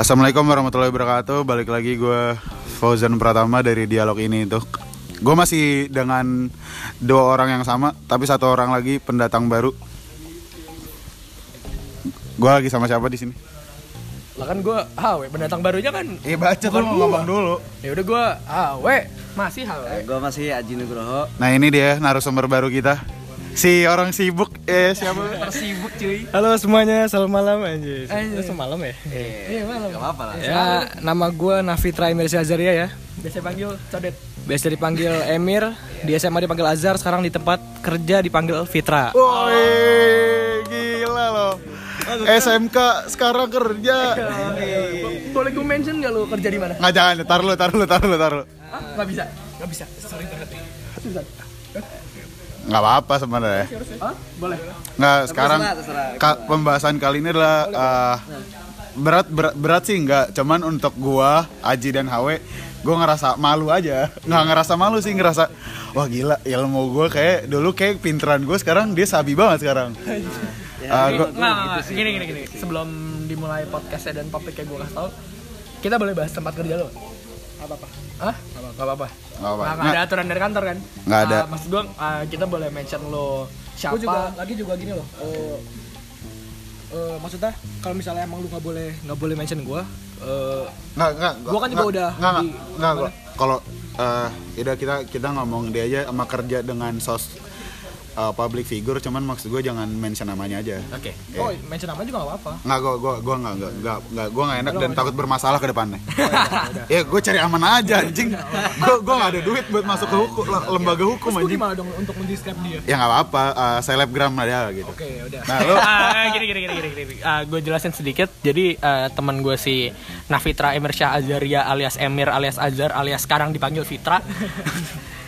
Assalamualaikum warahmatullahi wabarakatuh. Balik lagi gue Fauzan Pratama dari dialog ini itu. Gue masih dengan dua orang yang sama, tapi satu orang lagi pendatang baru. Gue lagi sama siapa di sini? Lah kan gue HW, pendatang barunya kan Eh baca Bukan mau ngomong dulu. Ya udah gue HW, masih HW. Gue masih Aji Nugroho. Nah ini dia narasumber baru kita. Si orang sibuk, eh siapa? Tersibuk cuy. Halo semuanya, selamat malam anjir. Anjir. Selamat malam ya. Iya malam. Gak apa-apa lah. Ya, nama gue Nafitra Emir Azaria ya. Biasa panggil Codet. Biasa dipanggil Emir, di SMA dipanggil Azhar, sekarang di tempat kerja dipanggil Fitra. Woi, gila loh. SMK sekarang kerja. Boleh gue mention gak lu kerja di mana? Nggak jangan, tar lu, tar lu, tar lu, tar lu. Hah? Gak bisa. Gak bisa. Sorry banget. Susah. Nggak apa-apa sebenarnya. Hah? Boleh. Nggak sekarang terserah, terserah. ka- pembahasan kali ini adalah eh, berat, berat berat sih nggak cuman untuk gua Aji dan Hawe gua ngerasa malu aja nggak ngerasa malu sih ngerasa wah gila ilmu gua kayak dulu kayak pinteran gua sekarang dia sabi banget sekarang Eh, gua- Nggak, nggak, nggak. Gini, gini, gini. Sebelum dimulai podcastnya dan topiknya gue kasih tau, kita boleh bahas tempat kerja lo. Apa apa? Hah? Gak apa-apa. Nggak apa. Nggak nggak ada aturan dari kantor kan? Nggak ada. Ah, maksud gue, ah, kita boleh mention lo siapa? Gue juga lagi juga gini loh. eh, eh, maksudnya kalau misalnya emang lu nggak boleh nggak boleh mention gue, uh, nggak nggak Gua kan juga nggak- udah nggak nggak di- nggak gua kalau eh udah kita kita ngomong dia aja sama kerja dengan sos eh, public figure cuman maksud gue jangan mention namanya aja Oke. Iya. oh mention nama juga nggak apa-apa. Nggak, gue gua, gua nggak, nggak, nggak, nggak, gua nggak enak dan takut bermasalah ke depannya. ya, gue cari aman aja, anjing. Gue gua nggak ada duit buat masuk ke hukum, lembaga hukum, Terus gue anjing. gimana dong untuk mendescribe dia? Ya nggak apa-apa, eh, selebgram aja gitu. Oke, udah. Nah, lo, Ah, gini gini gini gini gini. gue jelasin sedikit. Jadi eh, teman gue si Nafitra Emir Syah Azaria alias Emir alias Azhar alias sekarang dipanggil Fitra.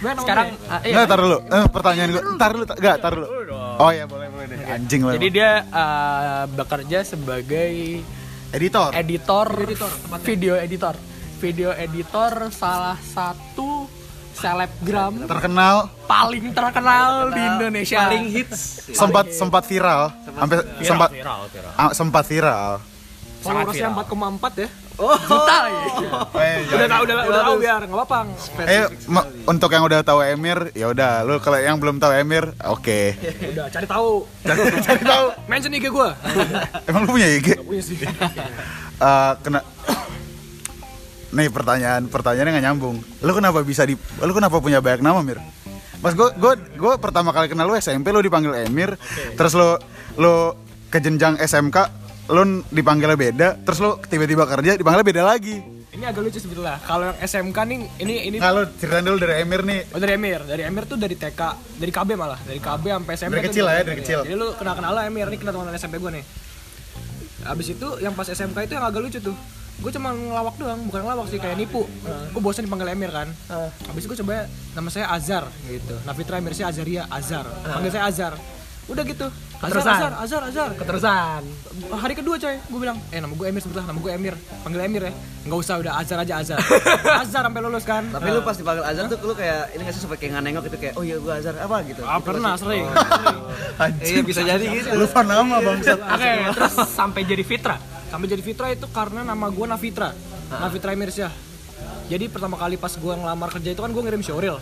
Sekarang ah, iya. nggak tar dulu. Eh, pertanyaan gue, tar dulu, nggak tar dulu. Oh ya boleh boleh deh. Anjing lo. Jadi dia eh, bekerja sebagai editor. editor, video editor, video editor salah satu selebgram Terkenal, paling terkenal di Indonesia. Paling hits. sempat sempat viral, sampai sempat viral, viral. ah, sempat viral. Sangat Followersnya viral. 4,4 ya. Juta ya. Eh, Udah tahu udah udah tahu biar nggak apa-apa. Eh, ma- untuk yang udah tahu Emir, ya udah. Lu kalau yang belum tahu Emir, oke. Udah cari tahu. Cari tahu. Mention IG gue. Emang lu punya IG? Punya sih. Eh, kena Nih pertanyaan pertanyaannya nggak nyambung. Lu kenapa bisa di lu kenapa punya banyak nama, Mir? Mas gue gue gue pertama kali kenal lu SMP lu dipanggil Emir, terus lu lu ke jenjang SMK lu dipanggilnya beda, terus lu tiba-tiba kerja dipanggilnya beda lagi. Ini agak lucu sebetulnya. Kalau yang SMK nih ini ini Nah, lu ceritain dulu dari Emir nih. Oh dari Emir, dari Emir tuh dari TK, dari KB malah, dari KB sampai SMP. Dari kecil lah ya, dari kecil. Jadi lu kenal kenal lah Emir, ini kenal teman SMP gue nih. Abis itu yang pas SMK itu yang agak lucu tuh. Gue cuma ngelawak doang, bukan ngelawak sih kayak nipu. Gue bosan dipanggil Emir kan. Abis itu gue coba nama saya Azhar gitu. Nafitra Emir saya Azaria, Azhar. Panggil saya Azhar. Udah gitu. Azhar, Keterusan. Azhar, Azhar, Azhar. Keterusan. Hari kedua coy, gue bilang, eh nama gue Emir sebetulnya, nama gue Emir, panggil Emir ya. Nggak usah udah Azhar aja Azhar. Azhar sampai lulus kan. Tapi lu pas dipanggil Azhar tuh lu kayak ini nggak sih sampai kayak nggak nengok itu kayak oh iya gua Azhar apa gitu. Ah, Gitu pernah sering. Iya bisa jadi gitu. Lupa nama, Bangsat. Oke, terus sampai jadi Fitra. Sampai jadi Fitra itu karena nama gue Nafitra. Nafitra Emirsyah. Jadi pertama kali pas gue ngelamar kerja itu kan gue ngirim showreel.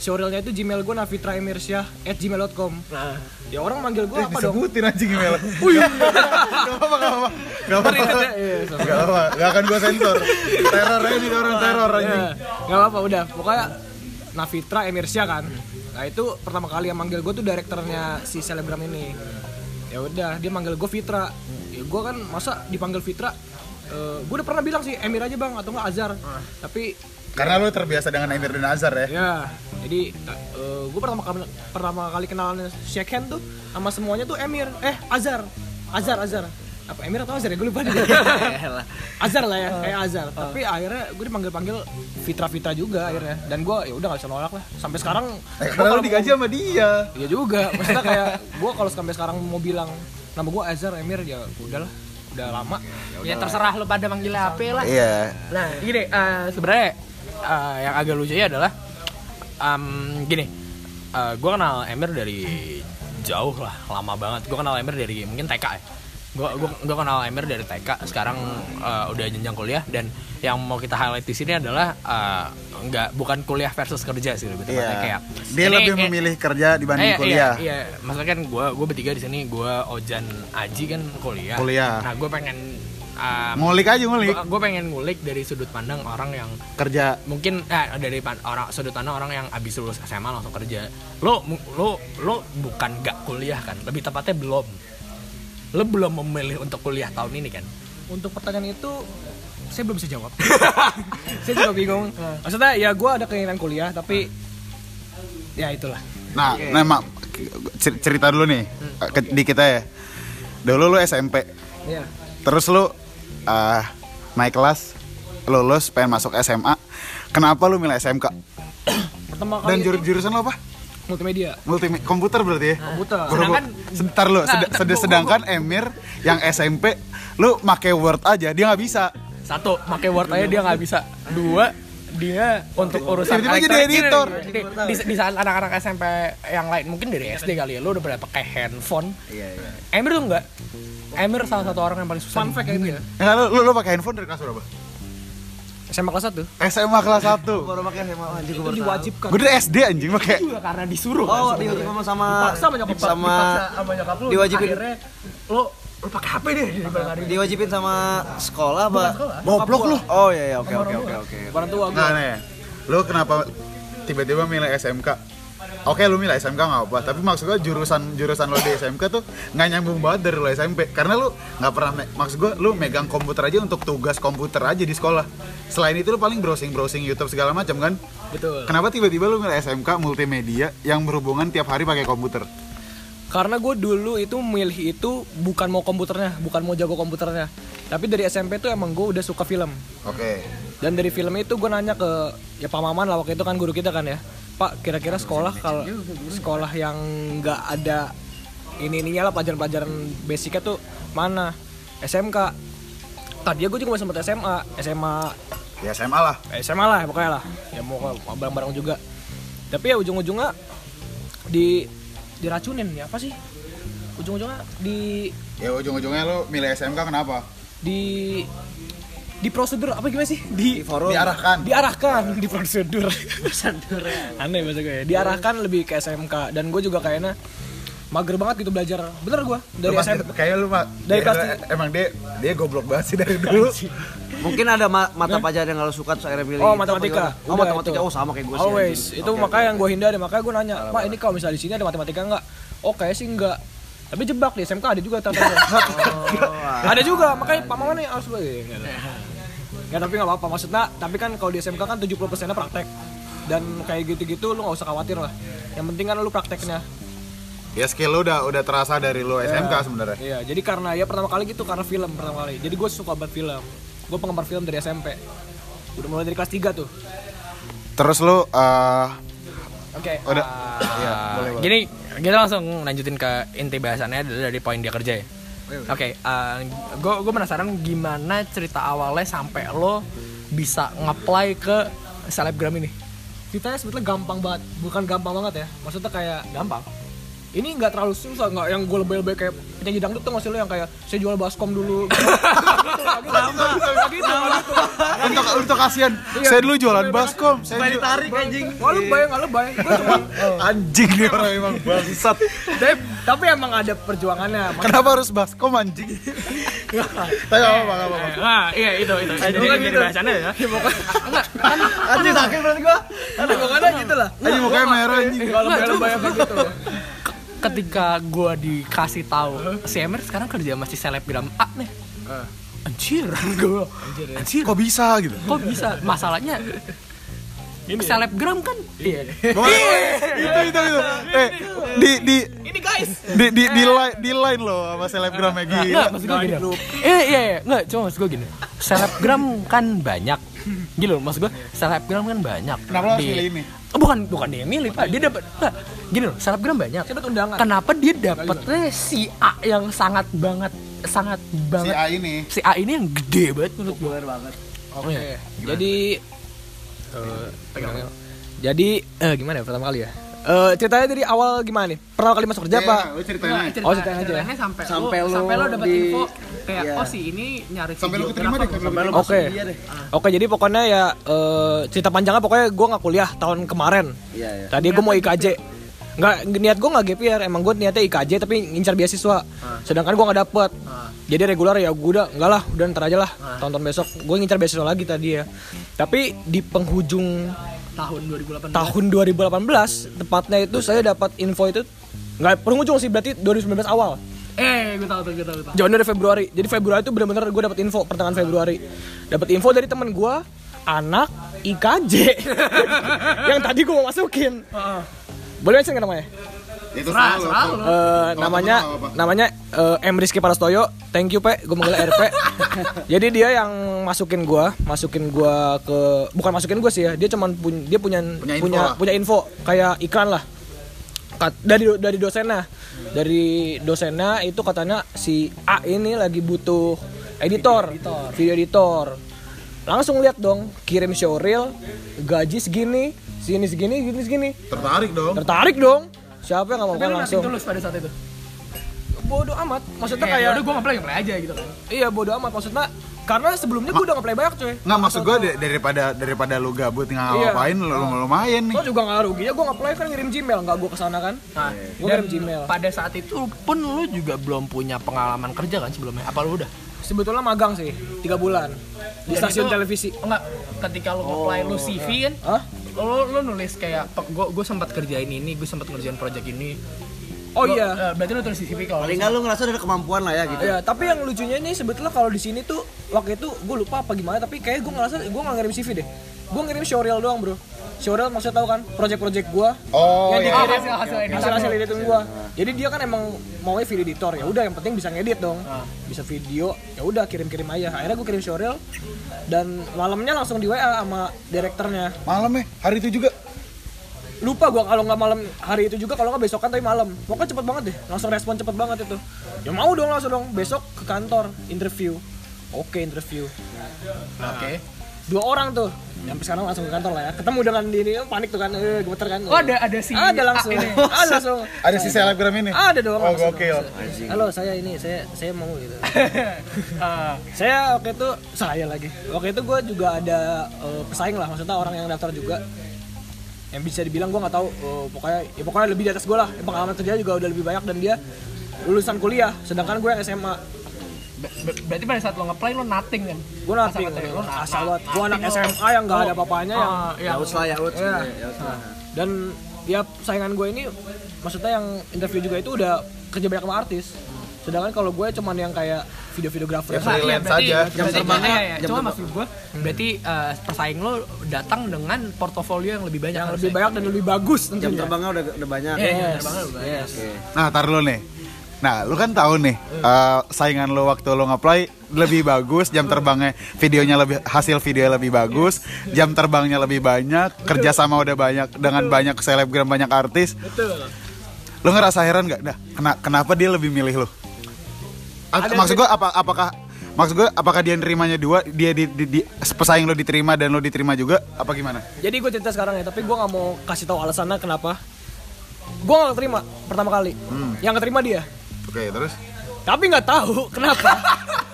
Showreelnya itu Gmail gue Nafitra Emirsyah at gmail.com. Nah, Ya orang manggil gue apa dong? Disebutin anjing email. Oh iya. Gak apa-apa, gak apa-apa. Gak apa-apa. Gak apa, gak akan gue sensor. Teror ini orang teror anjing. Iya, nggak apa-apa udah. Pokoknya Nafitra Emirsyah kan. Nah itu pertama kali yang manggil gue tuh direkturnya si selebgram ini. Ya udah dia manggil gue Fitra. Ya gue kan masa dipanggil Fitra. gue udah pernah bilang sih Emir aja bang atau nggak Azhar. Tapi Karena lu terbiasa dengan Emir dan Azhar ya. Ya, jadi gue pertama kali pertama kali kenalan shake hand tuh sama semuanya tuh Emir, eh Azhar, Azhar, Azhar. Apa Emir atau Azhar ya? Gue lupa deh. Azhar lah ya, kayak Azhar. Tapi akhirnya gue dipanggil panggil Fitra Fitra juga akhirnya. Dan gue ya udah gak bisa nolak lah. Sampai sekarang. Eh, gua karena kalau lu digaji sama dia. Iya juga. Maksudnya kayak gue kalau sampai sekarang mau bilang nama gue Azhar Emir ya udahlah, udah lama. ya terserah lu pada manggilnya apa lah. Iya. Nah, gini, eh, sebenarnya eh, yang agak lucunya adalah em, gini, gue kenal Emir dari jauh lah lama banget gue kenal Emir dari mungkin TK ya gue gue kenal Emir dari TK sekarang eh, udah jenjang kuliah dan yang mau kita highlight di sini adalah eh, nggak bukan kuliah versus kerja sih lebih tepatnya Iya. kayak Dia ini- lebih eh, memilih kerja dibanding Eh, kuliah. Iya, iya. maksudnya kan gue gue bertiga di sini gue Ojan Aji kan kuliah. Kuliah. Nah gue pengen um, Ngulik aja ngulik. gue pengen ngulik dari sudut pandang orang yang Kerja. mungkin eh, dari pan- orang sudut pandang orang yang abis lulus SMA langsung kerja. Lo lo lo bukan gak kuliah kan? Lebih tepatnya belum. Lo belum memilih untuk kuliah tahun ini kan? Untuk pertanyaan itu saya belum bisa jawab. saya juga bingung. Maksudnya ya gue ada keinginan kuliah tapi ya itulah. Nah, nah mak cer- cerita dulu nih ke- di kita ya. Dulu lu SMP, Iya. terus lu ah, naik kelas, lulus, pengen masuk SMA. Kenapa lu milih SMK? Pertama Dan kali jur- itu jurusan lo apa? multimedia. Multi komputer berarti ya? Komputer. Berhubung- Sedangkan- sebentar lu, Nah, sed- sed- sedangkan Emir yang SMP lu make Word aja, dia nggak bisa. Satu, pakai Word aja dia nggak bisa. Dua, dia untuk urusan Tiba-tiba jadi editor. Di, di, di, di saat anak-anak SMP yang lain mungkin dari SD kali ya, lu udah pada pakai handphone. Iya, iya. Emir tuh enggak. Emir salah satu orang yang paling susah. Fun fact ya itu ya. Enggak, lu, lu, lu pakai handphone dari kelas berapa? SMA kelas 1 SMA kelas 1 Baru pakai sama anjing itu gue diwajibkan. Gue dari SD anjing pakai juga karena disuruh. Oh, kan, diwajibin sama sama Dipaksa sama nyokap sama dipaksa sama nyokap lu. diwajibin. Akhirnya lu lu pakai HP deh diwajibin sama sekolah, Pak. Goblok lu. Oh iya iya oke oke oke oke. Orang tua Nah, gua. nih. Lu kenapa tiba-tiba milih SMK? Oke, lu milih SMK nggak apa, tapi maksud gua jurusan jurusan lo di SMK tuh nggak nyambung banget dari lo SMP, karena lu nggak pernah, maksud gua lu megang komputer aja untuk tugas komputer aja di sekolah. Selain itu lu paling browsing browsing YouTube segala macam kan? Betul. Kenapa tiba-tiba lu milih SMK multimedia yang berhubungan tiap hari pakai komputer? Karena gue dulu itu milih itu bukan mau komputernya, bukan mau jago komputernya. Tapi dari SMP tuh emang gue udah suka film. Oke. Dan dari film itu gue nanya ke ya Pak Maman lah waktu itu kan guru kita kan ya. Pak kira-kira sekolah kalau sekolah yang nggak ada ini ininya lah pelajaran-pelajaran basicnya tuh mana? SMK. Tadi gue juga masih sempat SMA, SMA Ya SMA lah. SMA lah pokoknya lah. Ya mau bareng-bareng juga. Tapi ya ujung-ujungnya di diracunin ya apa sih? Ujung-ujungnya di Ya ujung-ujungnya lu milih SMK kenapa? di di prosedur apa gimana sih? Di, forum. Diarahkan. diarahkan di prosedur aneh bahasa gue ya diarahkan lebih ke SMK dan gue juga kayaknya mager banget gitu belajar bener gue dari Lu pas- SMP Kayak lu Pak. Dari kelas emang dia dia goblok banget sih dari dulu. Mungkin ada ma- mata pelajaran yang kalau suka terus akhirnya pilih. Oh itu, matematika. gimana? Oh Udah, matematika. itu. Oh sama kayak gue sih. Always. anjing. Itu Oke, makanya oke. yang gue hindari. Makanya gue nanya, Pak ini kalau misalnya di sini ada matematika nggak? Oh kayaknya sih enggak. Tapi jebak di SMK ada juga ternyata. ada juga. Makanya Pak Maman nih harus beli. Ya tapi nggak apa-apa. Maksudnya, tapi kan kalau di SMK kan 70 persennya praktek. Dan kayak gitu-gitu lu nggak usah khawatir lah. Yang penting kan lu prakteknya. Ya skill lu udah udah terasa dari lu SMK sebenarnya. Iya, jadi karena ya pertama kali gitu karena film pertama kali. Jadi gue suka banget film. Gue penggemar film dari SMP. Udah mulai dari kelas 3 tuh. Terus lu eh, Oke. udah Ah, Iya, boleh, boleh. Gini, kita langsung lanjutin ke inti bahasannya adalah dari poin dia kerja ya. Oke, gue gue penasaran gimana cerita awalnya sampai lo bisa nge-apply ke selebgram ini. ceritanya sebetulnya gampang banget bukan gampang banget ya maksudnya kayak Gampang. Ini nggak terlalu susah nggak yang gue lebay-lebay kayak penyanyi dangdut tuh nggak sih lo yang kayak saya jual baskom dulu sama gitu nggak gitu untuk untuk kasihan. Saya dulu jualan baskom. Saya ju- Tarik anjing. lebay gue cuma anjing nih orang emang bangsat. tapi, tapi emang ada perjuangannya Kenapa harus baskom anjing? Tapi apa apa apa. Nah, iya itu itu. Jadi bukan inti gitu. bahasannya ya. enggak kan Anjing sakit berarti gua. pokoknya gitu lah Anjing mukanya merah anjing. lebay-lebay apa gitu Ketika gue dikasih tahu si Emir sekarang kerja masih selebgram A nih. Anjir, gue anjir. Kok bisa gitu? Kok bisa? Masalahnya selebgram kan? Iya. itu itu itu. Eh di di ini guys di di di line di line loh sama selebgram Enggak, gila. maksud gue gini. Eh, iya, iya, enggak, cuma maksud gue gini. Selebgram kan banyak. Gitu loh, maksud gue, selebgram kan banyak. Kenapa lo harus pilih ini? Oh, bukan, bukan dia yang milih, Pak. Dia dapat enggak. Gini loh, selebgram banyak. Saya dapat undangan. Kenapa dia dapetnya si A yang sangat banget sangat Si banget A ini. si A ini yang gede banget menurut gue. Banget. oke Iya. jadi eh, pegang- jadi eh, gimana ya pertama kali ya Eh, ceritanya dari awal gimana nih? Pertama kali masuk kerja apa? Iya, lu ceritain aja. cerita, Oh, ceritain aja. ceritanya sampai, Sampai lu, lu sampai lu dapet di- info kayak iya. oh si ini nyari Sampai lu videografer. keterima deh, sampai lu Oke. Deh. Oke, jadi pokoknya ya eh, cerita panjangnya pokoknya gue nggak kuliah tahun kemarin. Iya, iya. Tadi gue mau IKJ. Nggak niat gue nggak GPR, emang gue niatnya IKJ tapi ngincar beasiswa. Sedangkan gue nggak dapet. Jadi reguler ya gue udah enggak lah, udah ntar aja lah. Tahun-tahun besok gue ngincar beasiswa lagi tadi ya. Tapi di penghujung tahun 2018 tahun 2018 tepatnya itu saya dapat info itu nggak penghujung sih berarti 2019 awal. eh gue tahu tuh gue tahu gue tahu Januari Februari. Jadi Februari itu benar-benar gue dapat info pertengahan Februari. Dapat info dari temen gue anak IKJ yang tadi gue mau masukin. Boleh mention nggak namanya? Itu Serah, salah lu. serah lu. Eh, namanya namanya eh, M Rizky Parastoyo. Thank you Pe, gue manggilnya RP. Jadi dia yang masukin gua, masukin gua ke bukan masukin gua sih ya. Dia cuman pun dia punya Punya info punya lah. punya info kayak iklan lah. Kat- dari dari dosennya. Dari dosennya itu katanya si A ini lagi butuh editor, video editor. Langsung lihat dong, kirim showreel, gaji segini, sini segini, gini segini. Tertarik dong. Tertarik dong. Siapa yang nggak mau tapi lu langsung? tulus pada saat itu? Bodoh amat. Maksudnya kayak kayak udah gue ngeplay ngeplay aja gitu kan. Iya bodoh amat. Maksudnya karena sebelumnya gue udah ngeplay banyak cuy. Nggak maksud gue daripada daripada lu gabut nggak Iya. ngapain lu lu lumayan nih. Lo juga nggak rugi ya. Gue ngeplay kan ngirim Gmail. Nggak gue ke sana kan. Nah, gue ngirim Gmail. pada saat itu pun lu juga belum punya pengalaman kerja kan sebelumnya? Apa lu udah? Sebetulnya magang sih tiga bulan. Di Dan stasiun itu- televisi. enggak ketika lu apply lu CV kan? Hah? Lu lu nulis kayak gue gue sempat kerjain ini gue sempat ngerjain project ini. Oh Lu- iya. eh, berarti lu tulis di CV kalau Paling nggak lu ngerasa ada kemampuan lah ya gitu. Ya, tapi yang lucunya ini sebetulnya kalau di sini tuh waktu itu gue lupa apa gimana tapi kayak gue ngerasa gue nggak ngirim CV deh gue ngirim showreel doang bro. Showreel maksudnya tahu kan project-project gue Oh, yang iya. dikirim hasil- hasil editan hasil hasil lu. editan gue jadi dia kan emang maunya video editor. Ya udah yang penting bisa ngedit dong. Bisa video ya udah kirim-kirim aja. Akhirnya gue kirim showreel dan malamnya langsung di WA sama direkturnya. Malam ya, hari itu juga. lupa gua kalau nggak malam hari itu juga kalau nggak besokan tapi malam. Pokoknya cepet banget deh langsung respon cepet banget itu. Ya mau dong langsung dong besok ke kantor interview. Oke interview. Oke dua orang tuh. Sampai sekarang langsung ke kantor lah ya. Ketemu dengan diri panik tuh kan eh gemeter kan. Oh ada ada si ada langsung. ini. ada langsung. Ada si selebgram ini. ada dong Oh, langsung. gokil. halo saya ini saya saya mau gitu. Ah, saya waktu itu saya lagi. Waktu itu gue juga ada eh, pesaing lah maksudnya orang yang daftar juga. Yang bisa dibilang gue nggak tahu eh, pokoknya ya pokoknya lebih di atas gue lah. Pengalaman kerja juga udah lebih banyak dan dia lulusan kuliah sedangkan gue yang SMA ber- ber- berarti pada saat lo nge-play lo nothing kan gue sama lo asal banget gue anak SMA yang nggak ada apa-apanya yang Ah, ya Yaut lah, yaut. Iya. Dan ya saingan gue ini maksudnya yang interview juga itu udah kerja banyak sama artis sedangkan kalau gue cuman yang kayak video-videografer Ya, Nah, iya, freelance berarti, aja. Jam Jam terbangnya ya, jam Cuma terbang. maksud gue, berarti eh, pesaing lo datang dengan portofolio yang lebih banyak. yang lebih banyak dan lebih bagus Jam tentunya terbangnya udah udah banyak. Iya, jam Yes, banyak. yes. Oke. Nah, tar lo nih. Nah, lu kan tahu nih, eh, saingan lo waktu lo nge-play lebih bagus, jam terbangnya videonya lebih hasil video lebih bagus, jam terbangnya lebih banyak, kerjasama udah banyak dengan banyak selebgram banyak artis. betul Lo ngerasa heran gak? Dah, kena- kenapa dia lebih milih lo? A- maksud gua apa apakah maksud gua apakah dia nerimanya dua, dia di, di- di- pesaing lo diterima dan lo diterima juga apa gimana? Jadi gue cerita sekarang ya, tapi gue nggak mau kasih tahu alasannya kenapa. Gue nggak terima pertama kali. Yang keterima dia. Oke, terus? Tapi nggak tahu kenapa.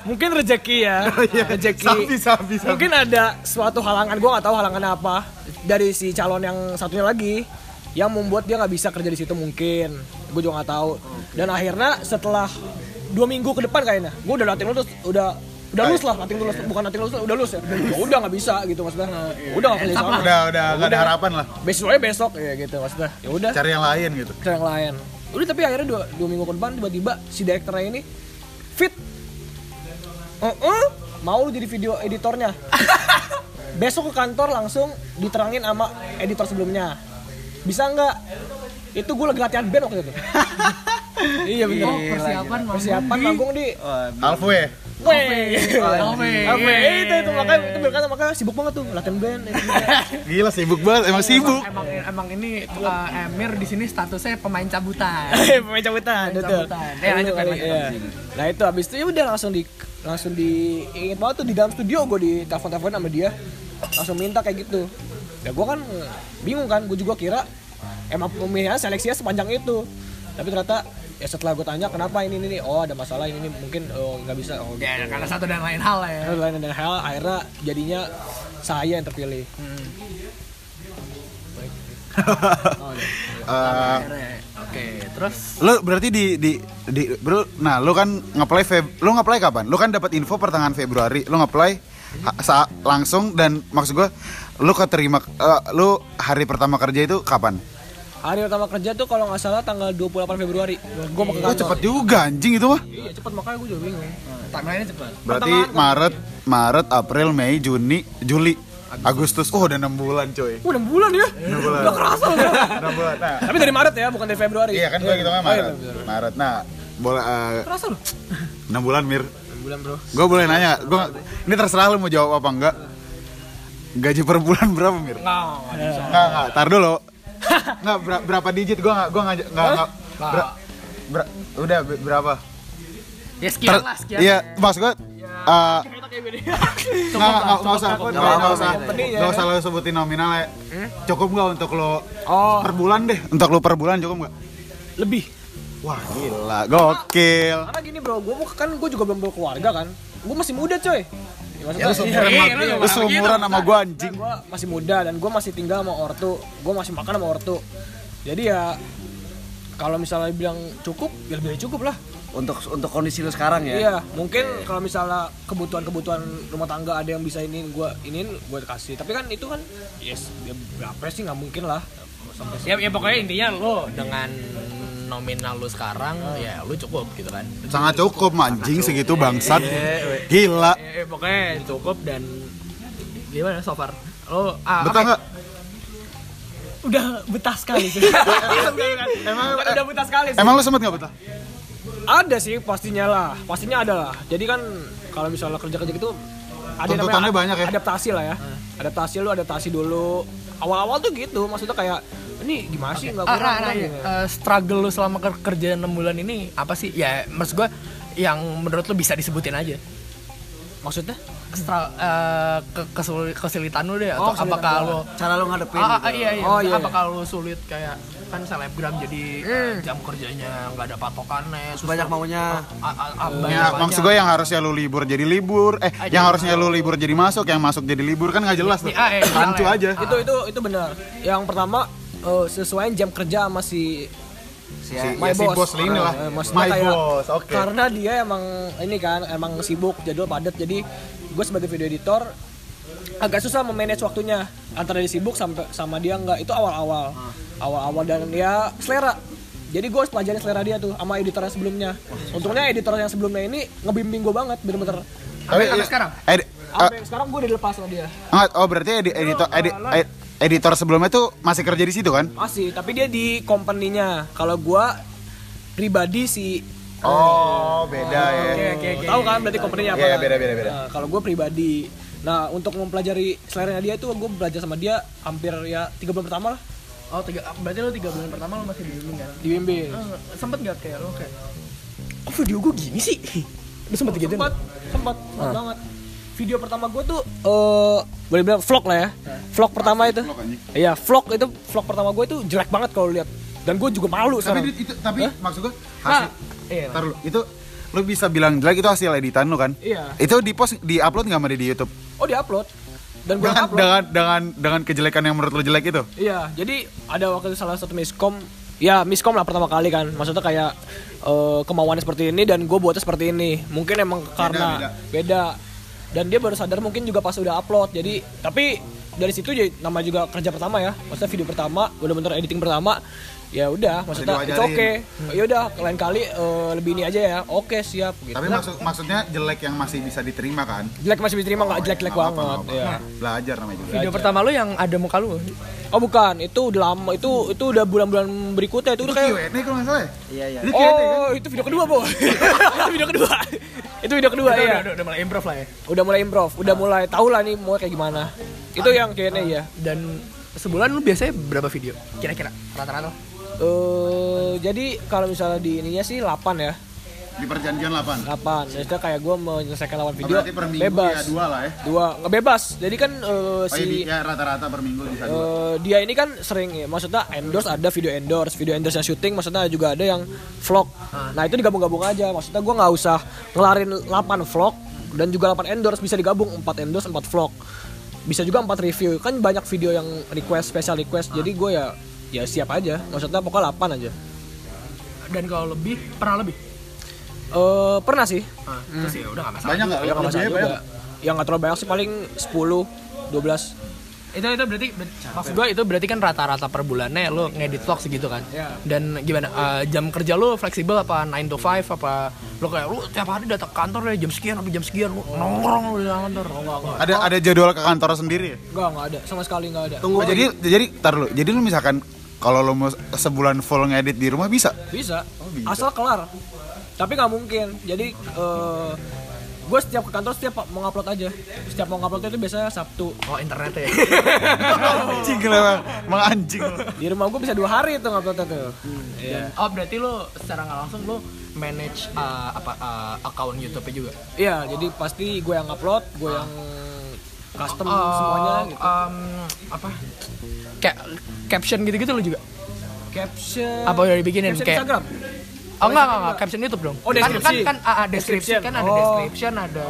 Mungkin rezeki ya, rezeki. Sabi, sabi, sabi. Mungkin ada suatu halangan. Gue nggak tahu halangannya apa dari si calon yang satunya lagi yang membuat dia nggak bisa kerja di situ mungkin. Gue juga nggak tahu. Dan akhirnya setelah dua minggu ke depan kayaknya, gue udah latihan lulus, udah udah lulus lah, latihan lulus, bukan latihan lulus, udah lulus ya. Ya udah nggak bisa gitu maksudnya. Udah nggak kerja sana. Udah udah gak ada harapan lah. Besoknya besok ya gitu maksudnya. Ya udah Cari yang lain gitu. cari yang lain udah tapi akhirnya dua, dua minggu ke depan tiba-tiba si direkturnya ini fit. "Uh-uh, mau lu jadi video editornya? Besok ke kantor langsung diterangin sama editor sebelumnya. Bisa nggak? Itu gue lagi latihan band waktu itu. Iya bener. Oh, persiapan manggung persiapan di- manggung di. Alfwe. Weh. Alve, itu itu makanya itu berkata makanya sibuk banget tuh latihan band. Gila sibuk banget, emang sibuk. Emang emang ini uh, Emir di sini statusnya pemain cabutan. pemain cabutan betul cabutan. Eh, lanjut, Iya. lanjut, nah itu habis itu ya udah langsung di langsung di inget banget tuh di dalam studio gue di telepon telepon sama dia langsung minta kayak gitu ya gue kan bingung kan gue juga kira emang pemilihan seleksinya sepanjang itu tapi ternyata ya setelah gue tanya kenapa ini ini, ini? Oh ada masalah ini, ini mungkin oh nggak bisa. Oh gitu. Ya karena satu dan lain hal ya. Lain dan hal akhirnya jadinya saya yang terpilih. Oh, iya. Eh, Oke, terus? lu berarti di di di bro nah lu kan ngeplay Feb lu ngeplay kapan? Lu kan dapat info pertengahan Februari lu ngeplay ha- sa- langsung dan maksud gua lu keterima eh, lu hari pertama kerja itu kapan hari pertama kerja tuh kalau nggak salah tanggal 28 Februari. Gue mau ke oh kantor. cepet juga anjing itu mah iya cepet. Makanya gue juga bingung. Timeline cepat. berarti Maret Maret April Mei Juni Juli Agustus. Oh udah enam bulan coy. Uh, 6 bulan ya? Enam bulan. Udah kerasa loh. enam bulan. Nah. Tapi dari Maret ya bukan dari Februari. Iya kan gua gitu kan Oh, iya, Maret. Maret. Nah boleh eh, kerasa loh. enam bulan Mir. 6 bulan bro. Gue boleh nanya, gua ini terserah lu mau jawab apa enggak. Gaji per bulan berapa Mir? Nggak, nggak bisa. Enggak, enggak, tar dulu. Enggak ber- berapa digit gua enggak gua enggak enggak enggak. ber- ber- udah be- berapa? Ya sekian Ter- lah, sekian. Iya, maksud gua eh Nggak, nggak, nggak, nggak usah, nggak, nggak usah, nggak usah lo sebutin nominal ya. Cukup nggak untuk lo oh per bulan deh? Untuk lo per bulan cukup nggak? lebih Wah gila, gokil. karena gini bro gue kan gue juga belum berkeluarga kan gue masih muda coy ya, maksudnya Lu seumuran iya, sama, lu lu seumuran sama gua anjing. gue masih muda dan gue masih tinggal sama ortu. Gue masih makan sama ortu. Jadi ya kalau misalnya bilang cukup ya lebih cukup lah. Untuk untuk kondisi lu sekarang ya. iya mungkin kalau misalnya kebutuhan-kebutuhan rumah tangga ada yang bisa ini gue inin gue kasih. Tapi kan itu kan yes ya berapa sih? Nggak mungkin lah. Sampai Ya, ya pokoknya intinya lo dengan nominal lu sekarang ya lu cukup gitu kan. Sangat cukup anjing segitu bangsat. Gila. Eh, pokoknya cukup dan gimana so far? Lo ah, Betah nggak? udah betah sekali sih Emang udah betah sekali sih Emang lu sempet nggak betah? ada sih pastinya lah pastinya ada lah jadi kan kalau misalnya kerja kerja gitu ada namanya banyak ya? adaptasi lah ya adaptasi lu adaptasi dulu awal-awal tuh gitu maksudnya kayak ini gimana sih nggak Ah, kurang nah, kurang ya. gitu. Eh, struggle lu selama ker- kerja 6 bulan ini apa sih? Ya maksud gua yang menurut lu bisa disebutin aja. maksudnya Kestra, eh, ke, kesul- kesulitan lu deh Oh, atau kesulitan apakah gua. lu Cara lu ngadepin Ah, gitu. ah, iya iya. Oh, iya, Apakah lu sulit kayak kan selebgram jadi eh, jam kerjanya nggak ada patokannya, terus Banyak maunya. Ah, ah, ah, Ya, banyak- maksud gue yang harusnya lu libur jadi libur, eh Ah, yang harusnya lu libur jadi masuk, yang masuk jadi libur kan nggak jelas tuh. Nih, ah, eh, Rancu misalnya. aja. itu itu itu benar yang pertama eh, sesuaiin jam kerja sama si Si, my ya, si boss, bos ini lah. Maksudnya My kayak- boss, oke. karena dia emang ini kan emang sibuk jadwal padat. Jadi gue sebagai video editor agak susah memanage waktunya. Antara dia sibuk sampai sama dia nggak. Itu awal-awal. Awal-awal dan dia selera. Jadi gue harus pelajarin selera dia tuh sama editor yang sebelumnya. Untungnya editor yang sebelumnya ini ngebimbing gue banget bener-bener. Tapi sampai sekarang? edi- sampai sekarang gue udah dilepas sama dia. Oh berarti edi- editor edi- ed- editor sebelumnya tuh masih kerja di situ kan? masih tapi dia di company-nya kalau gue pribadi si Oh, beda ya. Oke, oke, oke. tahu kan berarti company-nya apa Iya, kan? beda, beda, beda. Nah, kalau gue pribadi nah untuk mempelajari selera dia itu gue belajar sama dia hampir ya tiga bulan pertama lah Oh, tiga, berarti lu tiga bulan pertama lu masih dibimbing kan? dibimbing Eh, sempet gak kayak lu kayak kok video gue gini sih udah sempet gitu sempat sempat sempat banget video pertama gue tuh eh boleh bilang vlog lah ya vlog pertama itu vlog, iya vlog itu vlog pertama gue itu jelek banget kalau lihat dan gue juga malu Tapi sekarang itu tapi maksud gue Nah, hasil iya. Ntar lu, itu lu bisa bilang jelek itu hasil editan lu kan? Iya. Itu di post di upload nggak dia di YouTube? oh di upload dan gue Dengan, upload dengan dengan dengan kejelekan yang menurut lu jelek itu? Iya, jadi ada waktu salah satu miskom, ya miskom lah pertama kali kan. Maksudnya kayak eh, kemauannya seperti ini dan gue buatnya seperti ini. Mungkin emang karena beda, Dan dia baru sadar mungkin juga pas udah upload. Jadi tapi dari situ jadi nama juga kerja pertama ya. Maksudnya video pertama, bener-bener editing pertama. Ya udah, maksudnya itu oke. diwajarin. Ya udah, lain kali eh, lebih ini aja ya. Oke, siap gitu. Tapi maksud maksudnya jelek yang masih bisa diterima kan? jelek masih diterima nggak jelek-jelek Nggak apa-apa, banget. nggak ya. apa-apa. Belajar namanya juga. Video pertama lu yang ada muka lu. Oh bukan, itu udah lama, itu itu udah bulan-bulan berikutnya itu Itu udah kayak Q&A kalau nggak salah ya? Iya iya. Kan? Oh, itu video kedua, Bo. itu video kedua. itu video kedua Udah, ya. udah, udah mulai improv lah ya. Udah mulai improv, udah mulai tahu lah nih mau kayak gimana. Itu yang kayaknya ya. Dan sebulan lu biasanya berapa video? Kira-kira rata-rata. Eh jadi kalau misalnya di ininya sih 8 ya. Di perjanjian 8. kapan maksudnya kayak gue menyelesaikan lawan video berarti per minggu bebas. ya dua lah ya. dua. Nggak bebas jadi kan eh, Oh iya, si ya rata-rata per minggu bisa dua. eh, dia ini kan sering ya maksudnya endorse ada video endorse. Video endorse yang syuting maksudnya juga ada yang vlog. Nah itu digabung-gabung aja. Maksudnya gue nggak usah ngelarin 8 vlog dan juga 8 endorse. Bisa digabung 4 endorse 4 vlog. Bisa juga 4 review. Kan banyak video yang request special request. Jadi gue ya ya siap aja maksudnya pokoknya 8 aja Dan kalau lebih pernah lebih. eh pernah sih Ah, terus ya udah gak masalah. Banyak nggak? ya nggak masalah juga yang nggak terlalu banyak sih paling 10 12 itu itu berarti ber- maksud gue itu berarti kan rata-rata per bulannya lo ngedit vlog segitu kan Iya. dan gimana eh, jam kerja lo fleksibel apa 9 to 5 apa lo kayak lo tiap hari datang ke kantor ya jam sekian sampai jam sekian lo nongkrong lo di kantor oh, enggak, enggak. Ada ada jadwal ke kantor sendiri ya? Enggak, enggak ada. Sama sekali enggak ada. Oh, jadi jadi tar lu. Jadi lu misalkan kalau lu mau sebulan full ngedit di rumah bisa? Bisa. bisa. Asal kelar. Tapi nggak mungkin. Jadi eh gue setiap ke kantor setiap mau ngupload aja. Setiap mau ngupload itu biasanya Sabtu. oh internet ya anjing lah emang. Emang anjing. Di rumah gue bisa dua hari itu nguploadnya tuh. Iya. oh berarti lo secara nggak langsung lo manage eh, apa eh, account YouTube-nya juga Iya, jadi pasti gue yang upload, gue yang custom Eh, semuanya gitu. em, apa kayak caption gitu-gitu lo juga Caption. apa udah dibikinin Caption kayak Instagram. Oh enggak, enggak, enggak, caption YouTube dong. Oh, deskripsi. Kan kan, kan ah, ah, deskripsi kan ada Oh. description, ada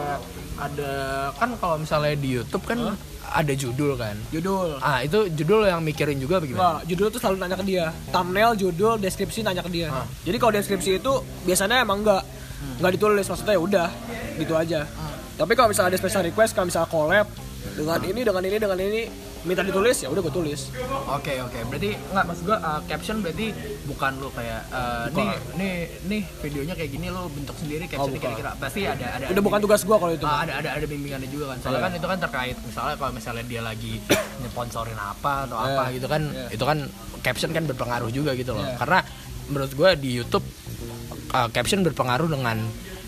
ada kan kalau misalnya di YouTube kan ada judul kan. Judul. Ah, itu judul yang mikirin juga bagaimana? Enggak, judul tuh selalu nanya ke dia. Thumbnail, judul, deskripsi nanya ke dia. Jadi kalau deskripsi itu biasanya emang enggak enggak ditulis maksudnya ya udah gitu aja. Tapi kalau misalnya ada special request, kalau misalnya collab dengan ini dengan ini dengan ini minta ditulis ya udah gue tulis. Oke, oke. Berarti enggak maksud gua uh, caption berarti bukan lu kayak uh, nih nih nih videonya kayak gini lu bentuk sendiri captionnya bukan. kira-kira. Pasti ada ada Udah bukan tugas gua kalau itu. Ah, ada ada ada bimbingannya juga kan. Soalnya kan itu kan terkait misalnya kalau misalnya dia lagi nyponsorin apa atau apa gitu kan, itu kan caption kan berpengaruh juga gitu loh. Iya. Karena menurut gua di YouTube uh, caption berpengaruh dengan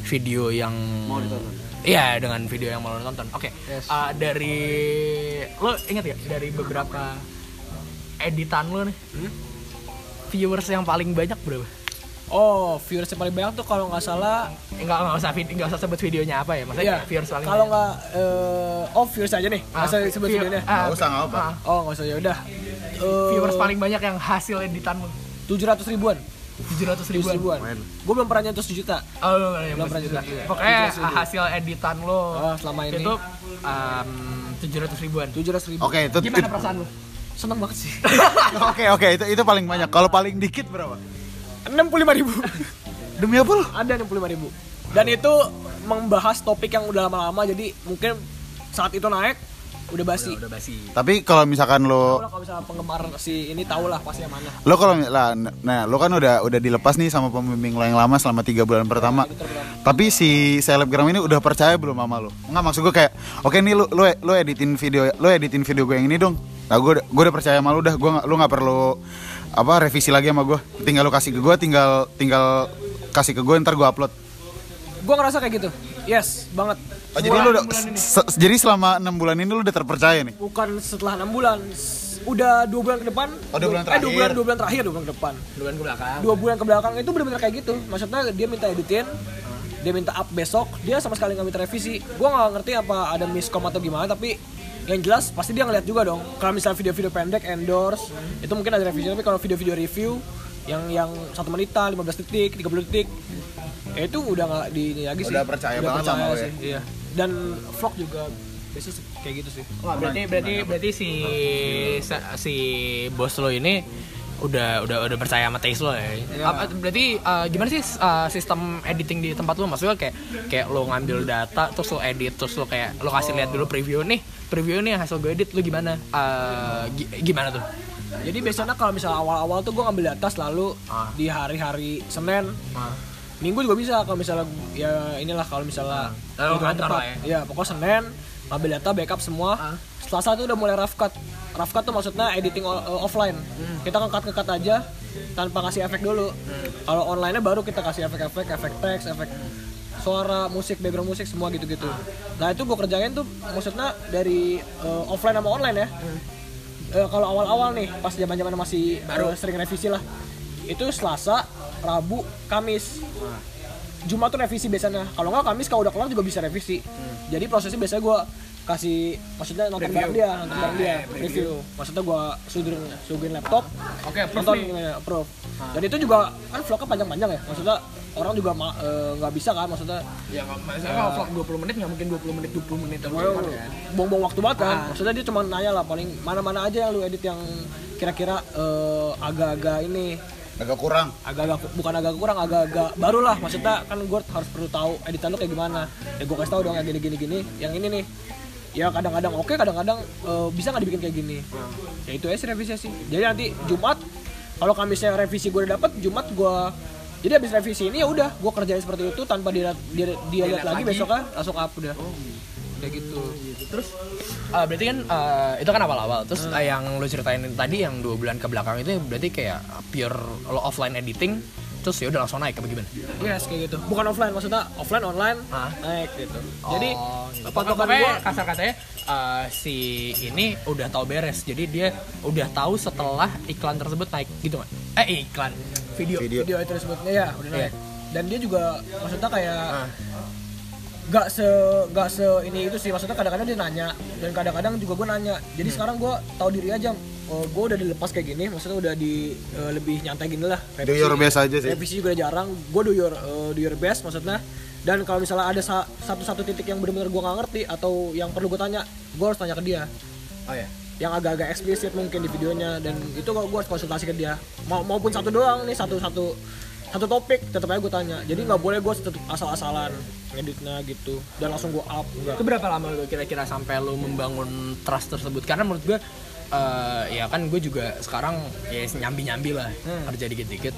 video yang mau ditonton. Iya, dengan video yang mau lo tonton. Oke. Yes. Uh, dari lo inget ya dari beberapa editan lo nih. Viewers yang paling banyak berapa? Oh, viewers yang paling banyak tuh kalau nggak salah Enggak enggak usah enggak usah sebut videonya apa ya. Maksudnya ya kayak viewers paling kalau banyak. nggak eh, oh viewers aja nih. Ah, Nggak usah sebut view- videonya. ah, Nggak usah, nggak apa. ah, Oh, nggak usah ya udah. Eh, viewers paling banyak yang hasil editan lo. 700 ribuan. 700 700 ribuan. ribuan. Gue belum pernah nyentuh sejuta. Oh, belum, belum, Belum pernah juga. Pokoknya 700 ribu. hasil editan lo Oh, selama ini. itu um, 700 ribuan. 700 ribu. Oke, itu Gimana perasaan lo? Seneng banget sih. Oke, oke, itu itu paling banyak. Kalau paling dikit berapa? 65 ribu. Demi apa lu? Ada 65 ribu. Dan itu membahas topik yang udah lama-lama jadi mungkin saat itu naik udah basi. Udah basi. Tapi kalau misalkan lo kalau misalnya penggemar si ini tahu lah pasti yang mana. lo kalau lah nah lo kan udah udah dilepas nih sama pembimbing lo yang lama selama tiga bulan pertama tapi si selebgram ini udah percaya belum sama lo nggak maksud gue kayak oke nih lo lo lo editin video lo editin video gue yang ini dong nah gue udah- gue udah percaya sama lo udah gue lo nggak perlu apa revisi lagi sama gue tinggal lo kasih ke gue tinggal tinggal kasih ke gue ntar gue upload Gue ngerasa kayak gitu. Yes, banget. oh, jadi lo udah se- jadi selama enam bulan ini lo udah terpercaya nih Bukan setelah 6 bulan. Udah dua bulan ke depan. Oh, dua bulan Eh, dua terakhir. bulan, dua bulan terakhir, dua bulan ke depan. Duluan ke belakang. Dua bulan ke belakang itu benar-benar kayak gitu. Maksudnya dia minta editin, dia minta up besok, dia sama sekali nggak minta revisi. Gua nggak ngerti apa ada miskom atau gimana, tapi yang jelas pasti dia ngeliat juga dong. Kalau misalnya video-video pendek endorse, itu mungkin ada revisi. Tapi kalau video-video review yang yang satu menitan, 15 detik, 30 detik, ya itu udah nggak di ini lagi sih. Udah percaya banget sama lo ya? sih. Iya. Dan vlog juga biasanya kayak gitu sih. Wah, berarti berarti berarti si si bos lo ini udah udah udah percaya sama taste lo ya. Apa, berarti uh, gimana sih uh, sistem editing di tempat lo? Maksudnya kayak kayak lo ngambil data terus lo edit terus lo kayak lo kasih lihat dulu preview nih preview nih hasil gue edit lo gimana? Uh, gi- gimana tuh? Jadi biasanya kalau misalnya awal-awal tuh gue ngambil data selalu Ah. di hari-hari Senin, Ah. Minggu juga bisa kalau misalnya ya inilah kalau misalnya Lalu hitungan kantor tepat. lah ya. pokoknya Senin ngambil data backup semua. Ah. Selasa tuh udah mulai rough cut. Rough cut tuh maksudnya editing offline. Hmm. Kita ngekat ngekat aja tanpa kasih efek dulu. Hmm. Kalau online-nya baru kita kasih efek-efek, efek teks, efek suara, musik, background musik semua gitu-gitu. Nah, itu gue kerjain tuh maksudnya dari eh, offline sama online ya. Hmm. Eh, kalau awal-awal nih pas zaman-zaman masih baru sering revisi lah. Itu Selasa, Rabu, Kamis. Jumat tuh revisi biasanya. Kalau nggak Kamis kalau udah kelar juga bisa revisi. Jadi prosesnya biasanya gue kasih maksudnya nonton Review. bareng dia, nonton bareng Ah, dia, iya, review. Maksudnya gue suguhin suguhin laptop, Oke, approve nonton nih. gimana, approve. Dan itu juga kan vlognya panjang-panjang ya. Maksudnya orang juga eh, nggak bisa kan? Maksudnya Ya nggak- maksudnya kalau vlog 20 menit nggak mungkin 20 menit 20 menit terus Well, kan ya. buang-buang waktu banget kan. Ah. Maksudnya dia cuma nanya lah paling mana-mana aja yang lu edit yang kira-kira eh, agak-agak ini. Agak kurang. Agak-agak bukan agak kurang agak-agak baru lah. Maksudnya kan gue harus perlu tahu editan lu kayak gimana. Ya gue kasih tahu dong yang gini gini. Gini yang ini nih. Ya kadang-kadang oke kadang-kadang eh, bisa nggak dibikin kayak gini. Ya itu aja sih revisi sih. Jadi nanti Jumat kalau Kamisnya revisi gue udah dapet Jumat gue jadi habis revisi ini ya udah gue kerjain seperti itu tanpa dia dia, dia lihat lagi besoknya langsung up udah kayak gitu Terus eh, berarti kan eh, itu kan awal-awal. Terus Hmm. eh, yang lu ceritain tadi yang dua bulan ke belakang itu berarti kayak pure lo offline editing terus ya udah langsung naik apa gimana? yes kayak gitu bukan offline maksudnya offline online Hah? naik gitu jadi Oh, gitu. patokan Pokoknya gue kasar katanya eh, si ini udah tahu beres. Jadi dia udah tahu setelah iklan tersebut naik gitu kan? Eh iklan video. video video itu disebutnya ya udah Iya. naik dan dia juga maksudnya kayak Ah. gak se gak se ini itu sih maksudnya kadang-kadang dia nanya dan kadang-kadang juga gue nanya jadi Hmm. sekarang gue tahu diri aja oh, gue udah dilepas kayak gini maksudnya udah di eh, lebih nyantai gini lah. Do your best aja sih. Revisi juga udah jarang. Gue do your eh, do your best maksudnya. Dan kalau misalnya ada sa- satu-satu titik yang benar-benar gue nggak ngerti atau yang perlu gue tanya gue harus tanya ke dia. Oh ya. yang agak-agak eksplisit mungkin di videonya. Dan itu gue harus konsultasi ke dia. Ma- maupun satu doang nih satu satu satu topik tetap aja gue tanya. Jadi nggak boleh gue asal-asalan ngeditnya gitu. Dan langsung gue up enggak Itu berapa lama lu kira-kira sampai lu membangun trust tersebut? Karena menurut gue eh, ya kan gue juga sekarang ya nyambi-nyambi lah kerja dikit-dikit.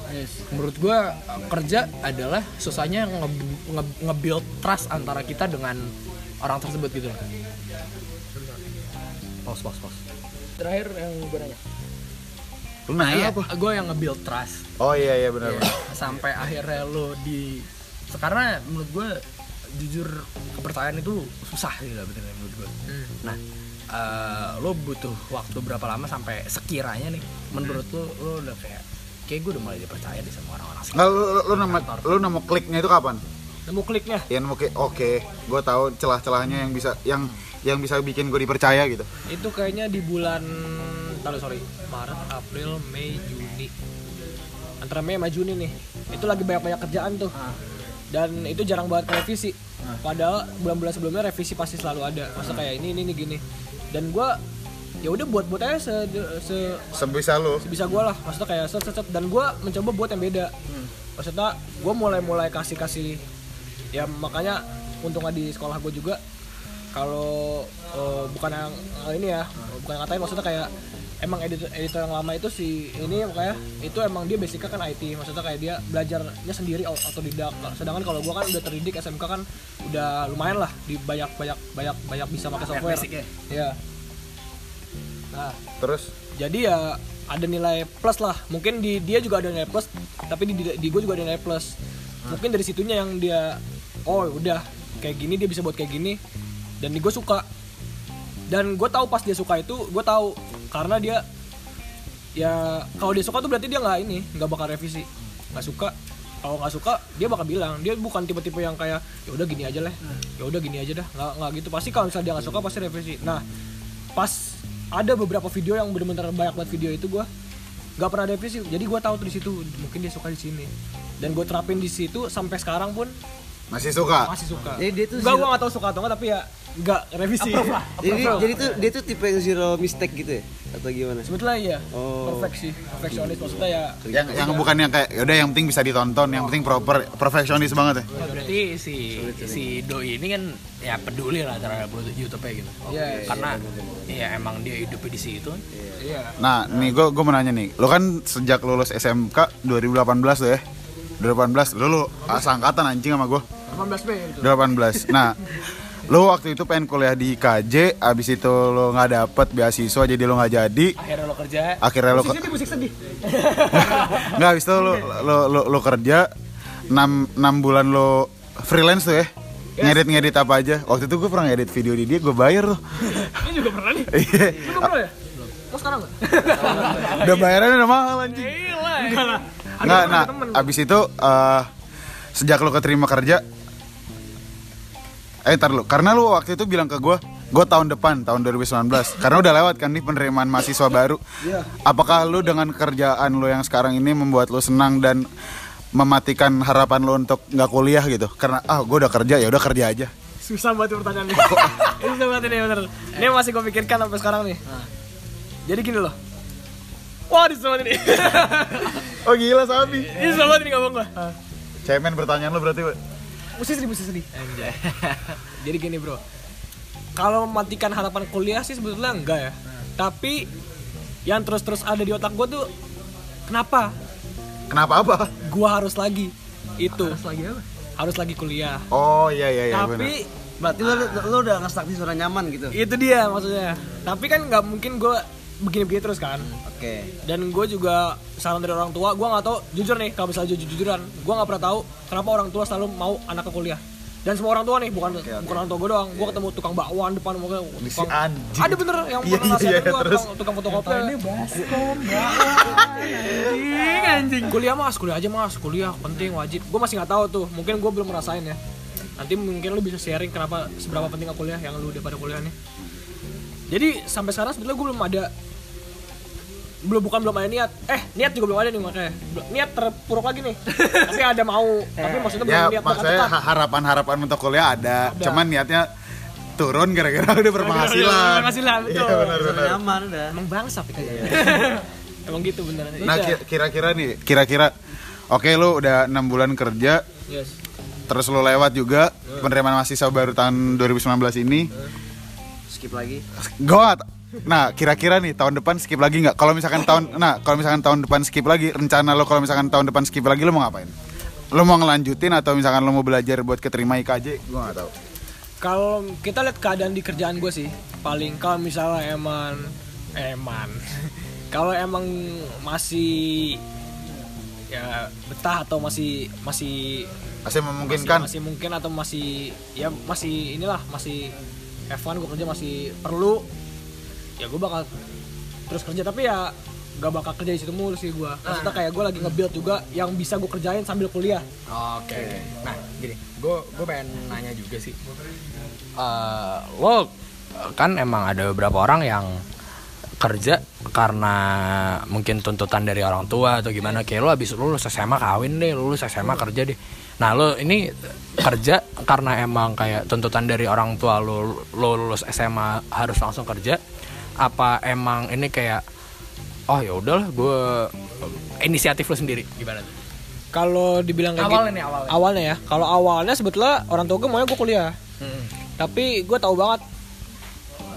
Menurut gue kerja adalah susahnya nge- nge- nge-build trust antara kita dengan orang tersebut gitu. Pause, pause, pause. Terakhir yang gue nanya. lu Nah, nanya iya, apa gue yang nge-build trust. oh iya iya benar Iya, sampai akhirnya lo di karena menurut gue jujur kepercayaan itu susah sih dapetin menurut gue nah eh, lo butuh waktu berapa lama sampai sekiranya nih menurut lo lo udah kayak kayak gue udah mulai dipercaya deh sama orang-orang lu, lu, lu nama lu nama kliknya itu kapan? Nemu kliknya. Yang oke oke. Gue tahu celah-celahnya yang bisa yang yang bisa bikin gue dipercaya gitu. Itu kayaknya di bulan taruh sorry Maret April Mei Juni. Antara Mei sama Juni nih. Itu lagi banyak-banyak kerjaan tuh. Dan itu jarang banget revisi. Padahal bulan-bulan sebelumnya revisi pasti selalu ada. Masa kayak ini ini ini gini dan gua ya udah buat buat aja se, se sebisa lu. sebisa gue lah. Maksudnya kayak set, set, set. dan gue mencoba buat yang beda. Maksudnya gue mulai mulai kasih kasih ya makanya untungnya di sekolah gue juga. Kalau eh, bukan yang eh, ini ya bukan ngatain maksudnya kayak emang editor editor yang lama itu si ini makanya itu emang dia basicnya kan IT maksudnya kayak dia belajarnya sendiri au- otodidak sedangkan kalau gue kan udah terdidik SMK kan udah lumayan lah di banyak banyak banyak banyak bisa pakai software. basic ya? ya nah terus? jadi ya ada nilai plus lah. Mungkin di dia juga ada nilai plus tapi di di, gue juga ada nilai plus. Mungkin dari situnya yang dia oh udah kayak gini dia bisa buat kayak gini dan gue suka dan gue tahu pas dia suka itu gue tahu. Karena dia ya kalau dia suka tuh berarti dia nggak ini nggak bakal revisi. Nggak suka. Kalau nggak suka dia bakal bilang. Dia bukan tipe-tipe yang kayak ya udah gini aja lah. Ya udah gini aja dah. Nggak nggak gitu. Pasti kalau misalnya dia nggak suka pasti revisi. Nah pas ada beberapa video yang bener-bener banyak banget video itu gue nggak pernah revisi. Jadi gue tahu tuh di situ mungkin dia suka di sini. Dan gue terapin di situ sampai sekarang pun masih suka? Masih suka. Jadi dia tuh nggak gue nggak tahu suka atau nggak tapi ya nggak revisi. Jadi jadi tuh dia tuh tipe yang zero mistake gitu ya? Atau gimana? sebetulnya iya. Oh. perfect sih perfeksionis. Maksudnya ya yang yang bukan yang kayak yaudah yang penting bisa ditonton yang penting proper perfeksionis banget ya? Oh, berarti si si doi ini kan ya peduli lah terhadap YouTube-nya gitu. Iya, iya, karena ya emang dia hidupnya di situ. Iya. Nah nih gue gue mau nanya nih. Lo kan sejak lulus SMK 2018 tuh ya? 2018 lo lo asangkatan anjing sama gue 18 Mei gitu 18 nah lo waktu itu pengen kuliah di KJ abis itu lo nggak dapet beasiswa jadi lo nggak jadi. Akhirnya lo kerja. Akhirnya lo musik sedih musik sedih. Nggak abis itu lo lo lo, lo kerja. 6, 6 bulan lo freelance tuh ya. Ngedit ngedit apa aja. Waktu itu gue pernah ngedit video di dia gue bayar tuh. Ini juga pernah nih? Iya. lu pernah ya? Mau sekarang nggak? Udah bayarannya udah mahal anjing. Gila enggak lah nggak nah abis itu eh, sejak lu keterima kerja eh ntar lu karena lu waktu itu bilang ke gue gue tahun depan tahun 2019 karena udah lewat kan nih penerimaan mahasiswa baru apakah lu dengan kerjaan lu yang sekarang ini membuat lu senang dan mematikan harapan lu untuk nggak kuliah gitu karena ah gue udah kerja ya udah kerja aja Susah banget pertanyaannya. ini susah banget ini bener. Ini masih gue pikirkan sampai sekarang nih. Jadi gini loh. Wah, banget ini. oh gila sabi ini susah banget ini ngomong gue. cemen pertanyaan lu berarti. Mesti sedih, mesti sedih. Jadi gini bro. Kalau mematikan harapan kuliah sih sebetulnya enggak ya. Tapi yang terus-terus ada di otak gue tuh kenapa? Kenapa apa? Gua harus lagi. Itu. Harus lagi apa? Harus lagi kuliah. Oh iya iya iya tapi Berarti lu, lu udah nge-stuck di zona nyaman gitu. itu dia maksudnya. Tapi kan nggak mungkin gue begini-begini terus kan. Oke. dan gue juga saran dari orang tua gue nggak tahu jujur nih kalau misalnya jujur jujuran gue nggak pernah tahu kenapa orang tua selalu mau anak ke kuliah. Dan semua orang tua nih bukan bukan orang tua gue doang. Gue ketemu tukang bakwan depan si tukang- anjing. ada bener yang Iya, pernah nasihatin iya, gua, terus. tukang, tukang fotokopi. Ini anjing anjing. Kuliah mas kuliah aja mas kuliah penting wajib. Gue masih nggak tahu tuh mungkin gue belum ngerasain ya. Nanti mungkin lu bisa sharing kenapa seberapa penting kuliah yang lu udah pada kuliah nih jadi sampai sekarang sebetulnya gue belum ada belum bukan belum ada niat. Eh niat juga belum ada nih makanya. Niat terpuruk lagi nih. Tapi ada mau tapi maksudnya belum ya niat maksudnya dekat-dekat. ha- harapan-harapan untuk kuliah ada, cuman niatnya turun gara-gara udah berpenghasilan. Berpenghasilan, betul. iya benar benar. nyaman udah. emang bangsa kayaknya. Emang gitu bener nah Iya. ki- kira-kira nih kira-kira oke lu udah enam bulan kerja. Yes. Terus lu lewat juga penerimaan mahasiswa baru tahun 2019 ini Skip lagi. Nggak- Nah, kira-kira nih tahun depan skip lagi nggak? Kalau misalkan tahun, nah kalau misalkan tahun depan skip lagi, rencana lo kalau misalkan tahun depan skip lagi lo mau ngapain? Lo mau ngelanjutin atau misalkan lo mau belajar buat keterima IKJ? Gua nggak tahu. kalau kita lihat keadaan di kerjaan gue sih paling kalau misalnya eman eman kalau emang masih ya betah atau masih masih Masih memungkinkan. masih, masih mungkin atau masih ya masih inilah masih F1 gue kerja masih perlu ya gue bakal terus kerja. Tapi ya gak bakal kerja di situ mulu sih gue maksudnya kayak gue lagi nge-build juga yang bisa gue kerjain sambil kuliah. Oke, oke. Nah, gini, gue gue pengen nanya juga sih. Eh, lo kan emang ada beberapa orang yang kerja karena mungkin tuntutan dari orang tua atau gimana. Kayak lo habis lulus SMA kawin deh lulus SMA kerja deh nah lo ini kerja karena emang kayak tuntutan dari orang tua lo lo lulus SMA harus langsung kerja apa emang ini kayak oh ya udahlah gue inisiatif lo sendiri. Gimana tuh? Kalau dibilang kayak Awalnya gitu- nih, awalnya. awalnya ya. Kalau awalnya sebetulnya orang tua gue maunya gue kuliah. Tapi gue tahu banget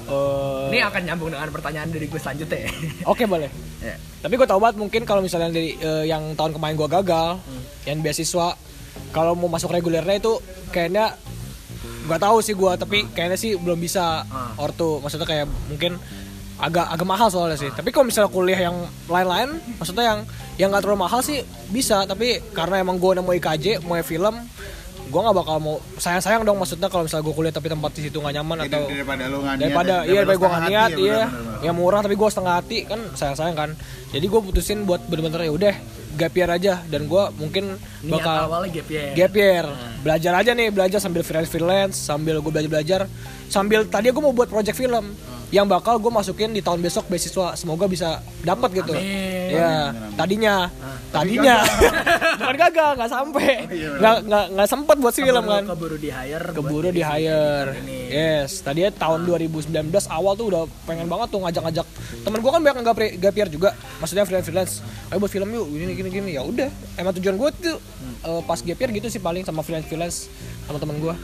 eh, Ini akan nyambung dengan pertanyaan dari gue selanjutnya ya. oke boleh. Ya. tapi gue tahu banget mungkin kalau misalnya dari eh, yang tahun kemarin gue gagal yang beasiswa kalau mau masuk regulernya itu kayaknya nggak tahu sih gue tapi kayaknya sih belum bisa ortu. Maksudnya kayak mungkin agak agak mahal soalnya sih. Tapi kalau misalnya kuliah yang lain-lain maksudnya yang yang nggak terlalu mahal sih bisa. Tapi karena emang gue mau IKJ mau film gue nggak bakal mau sayang sayang dong maksudnya kalau misalnya gue kuliah tapi tempat di situ nggak nyaman atau daripada lo nggak niat, daripada ya, iya daripada gue nggak niat ya, iya. Yang murah tapi gue setengah hati kan sayang sayang kan. Jadi gue putusin buat bener-bener ya udah gap year aja dan gue mungkin Niat bakal awalnya gap year. gap year. Belajar aja nih belajar sambil freelance freelance sambil gue belajar belajar sambil tadi gue mau buat project film yang bakal gue masukin di tahun besok beasiswa. Semoga bisa dapat gitu. Amin. ya tadinya. Tadinya. bukan gagal nggak sampai. Nggak nggak nggak sempet buat film kan. Keburu di hire. keburu di hire. yes tadinya tahun 2019 awal tuh udah pengen banget tuh ngajak-ngajak temen gue kan banyak nggak pre- gap year juga. Maksudnya freelance freelance. Ayo buat film yuk gini gini gini. Ya udah emang tujuan gue tuh eh, pas gap year gitu sih paling sama freelance freelance sama temen gue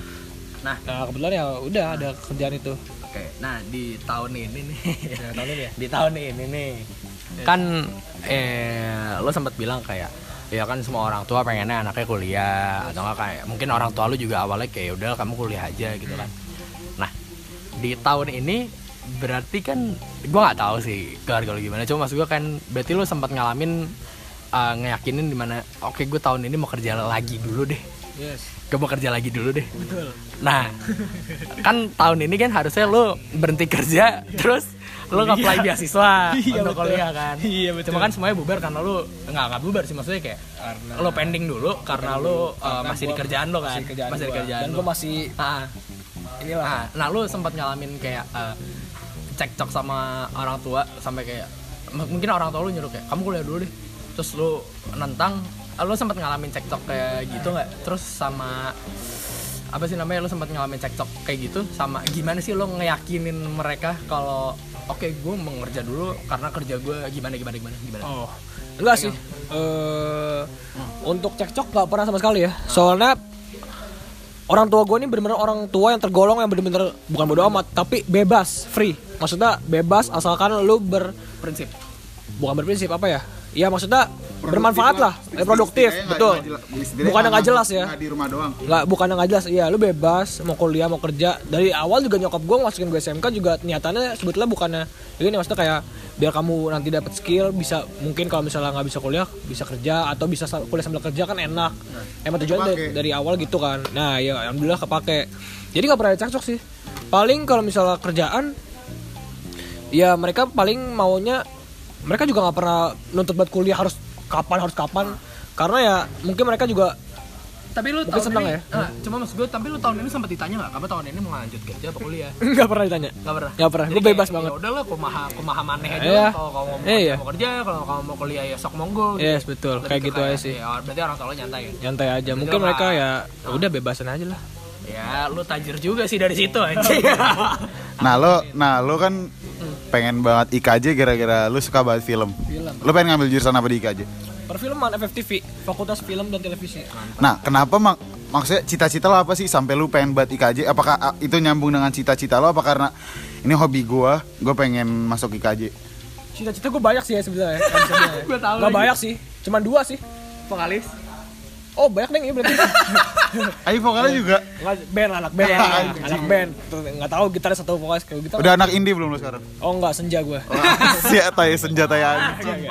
Nah. nah kebetulan ya udah ada kerjaan itu Oke, nah di tahun ini nih. tahun ini ya? Di tahun ini nih. Kan eh lo sempat bilang kayak ya kan semua orang tua pengennya anaknya kuliah atau enggak kayak mungkin orang tua lu juga awalnya kayak udah kamu kuliah aja gitu kan. Nah, di tahun ini berarti kan gua nggak tahu sih keluarga lu gimana cuma maksud gua kan berarti lu sempat ngalamin uh, ngeyakinin di mana oke gue tahun ini mau kerja lagi dulu deh Yes. gue mau kerja lagi dulu deh nah kan tahun ini kan harusnya lo berhenti kerja terus lo nge-apply beasiswa Iya, untuk betul. kuliah kan Iya, betul. cuma kan semuanya bubar karena lo nggak nggak bubar sih maksudnya kayak lo pending dulu karena lo uh, Karena masih di kerjaan lo kan masih kerjaan masih di kerjaan Dan lo gue masih Ah, inilah. Nah, nah lu sempat ngalamin kayak uh, cekcok sama orang tua sampai kayak mungkin orang tua lu nyuruh kayak kamu kuliah dulu deh. Terus lu nentang, uh, lu sempat ngalamin cekcok kayak gitu nggak? Terus sama apa sih namanya lu sempat ngalamin cekcok kayak gitu sama gimana sih lu ngeyakinin mereka kalau oke gue mau ngerja dulu karena kerja gue gimana gimana gimana gimana Oh, enggak sih. Eh untuk cekcok nggak pernah sama sekali ya. Soalnya orang tua gue ini bener-bener orang tua yang tergolong yang bener-bener bukan bodo amat, tapi bebas, free. Maksudnya bebas asalkan lu ber prinsip bukan berprinsip apa ya? Iya maksudnya bermanfaat lah, eh, produktif, Setidaknya nggak- betul. Bukan nggak jelas ya. di rumah doang Nggak, bukan nggak jelas. Iya, lu bebas mau kuliah mau kerja. Dari awal juga nyokap gue masukin gue SMK juga niatannya sebetulnya bukannya ini maksudnya kayak biar kamu nanti dapat skill bisa mungkin kalau misalnya nggak bisa kuliah bisa kerja atau bisa sa- kuliah sambil kerja kan enak. Emang tujuannya dari, dari awal gitu kan. Nah, ya alhamdulillah kepake. Jadi nggak pernah cekcok sih. Paling kalau misalnya kerjaan ya mereka paling maunya mereka juga nggak pernah nuntut buat kuliah harus kapan harus kapan karena ya mungkin mereka juga tapi lu Mungkin tahun senang ini, ya. ah, cuma maksud gue tapi lu tahun ini sempat ditanya nggak kamu tahun ini mau lanjut kerja apa kuliah nggak pernah ditanya Gak pernah. Nggak pernah. Kayak, bebas banget. Ya udah lah, kumaha kumaha maneh aja Iya. lah. Kalau kamu mau, Iya, iya. mau kerja, kalau kamu mau kuliah ya sok monggo. Yes, betul. Lebih Kayak gitu aja sih. Ya, berarti orang tua lo nyantai ya. nyantai aja mungkin nggak- mereka ya udah bebasan aja lah Ya, lu tajir juga sih dari situ anjing. nah lo nah lo kan pengen banget IKJ gara-gara lu suka banget film Film. lo pengen ngambil jurusan apa di IKJ perfilman FFTV Fakultas Film dan Televisi nah kenapa mak maksudnya cita-cita lo apa sih sampai lu pengen banget IKJ apakah ah, itu nyambung dengan cita-cita lo apa karena ini hobi gua gue pengen masuk IKJ cita-cita gue banyak sih ya sebenarnya ya. Gua tahu lagi. banyak sih cuman dua sih Vokalis. Oh banyak deh ya berarti. Ayo vokalnya juga. Nggak, band anak band Anjing. anak band. Tuh, nggak tahu gitaris satu vokalis kayak gitu. Udah anak indie belum lo sekarang? Oh nggak senja gue siapa ya senjata ya anjing.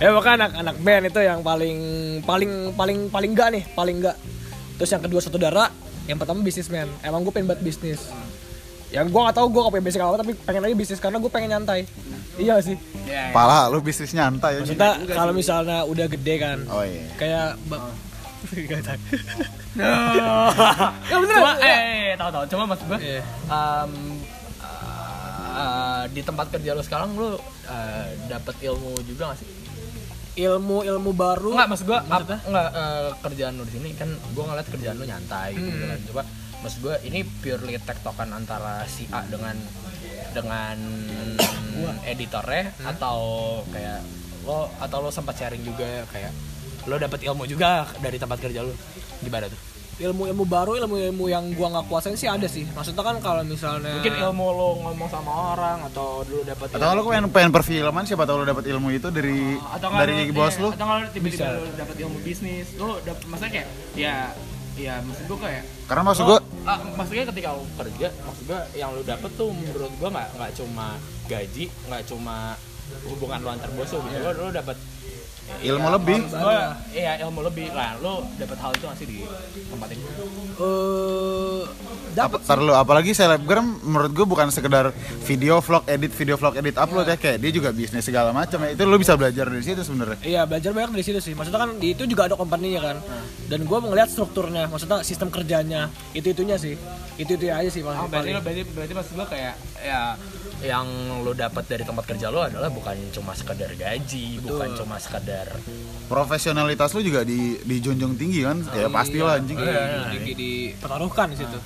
ya pokoknya anak anak band itu yang paling paling paling paling enggak nih paling enggak terus yang kedua saudara yang pertama bisnismen emang gue pengen buat bisnis. Yang gue nggak tahu gue gak punya basic apa tapi pengen aja bisnis karena gue pengen nyantai. Iya sih. Ya. Pala lu bisnis nyantai ya maksudnya kalau misalnya udah gede kan oh iya. kayak Gak tahu. ya bener. Cuma, eh, eh, tahu tahu. Cuma maksud gue, Iya. um, uh, di tempat kerja lu sekarang lu uh, dapat ilmu juga gak sih? ilmu ilmu baru Enggak, maksud gua ap, Maksudnya? enggak eh, kerjaan lu di sini kan gua ngeliat kerjaan lu nyantai gitu Hmm. kan. Coba maksud gua ini purely tektokan antara si A dengan dengan editornya Hmm. atau kayak lo atau lo sempat sharing juga kayak lo dapet ilmu juga dari tempat kerja lu gimana tuh? Ilmu ilmu baru ilmu ilmu yang gua nggak kuasain sih ada sih. Maksudnya kan kalau misalnya mungkin ilmu lo ngomong sama orang atau dulu dapet atau lu pengen pengen perfilman siapa tahu lu dapat ilmu itu dari atau nggak dari lu- bos iya, lu atau nggak lu tiba-tiba Bisa. lu dapet ilmu bisnis. Lo dapet maksudnya kayak ya ya maksud gua kayak karena maksud Lo- gua ah, maksudnya ketika lo kerja maksud gua yang lo dapet tuh menurut gua nggak nggak cuma gaji nggak cuma hubungan lo antar bos lo gitu. Lo, lo dapet Ilmu ya, lebih. gua, iya ilmu lebih lah lo dapet hal itu masih di tempat ini eh apa, dapat tar lu, apalagi selebgram menurut gua bukan sekedar video vlog edit video vlog edit upload ya kayak dia juga bisnis segala macam ya itu lu bisa belajar dari situ sebenarnya Iya belajar banyak dari situ sih. Maksudnya kan di itu juga ada company-nya kan. Dan gue melihat strukturnya, maksudnya sistem kerjanya, itu itunya sih. Itu itu aja sih Ah, maksudnya. berarti lo berarti berarti maksud gua kayak ya yang lo dapat dari tempat kerja lo adalah bukan cuma sekedar gaji bukan cuma sekedar profesionalitas lu juga di dijunjung tinggi kan ya pastilah anjing Iya. Tinggi dipertaruhkan di situ.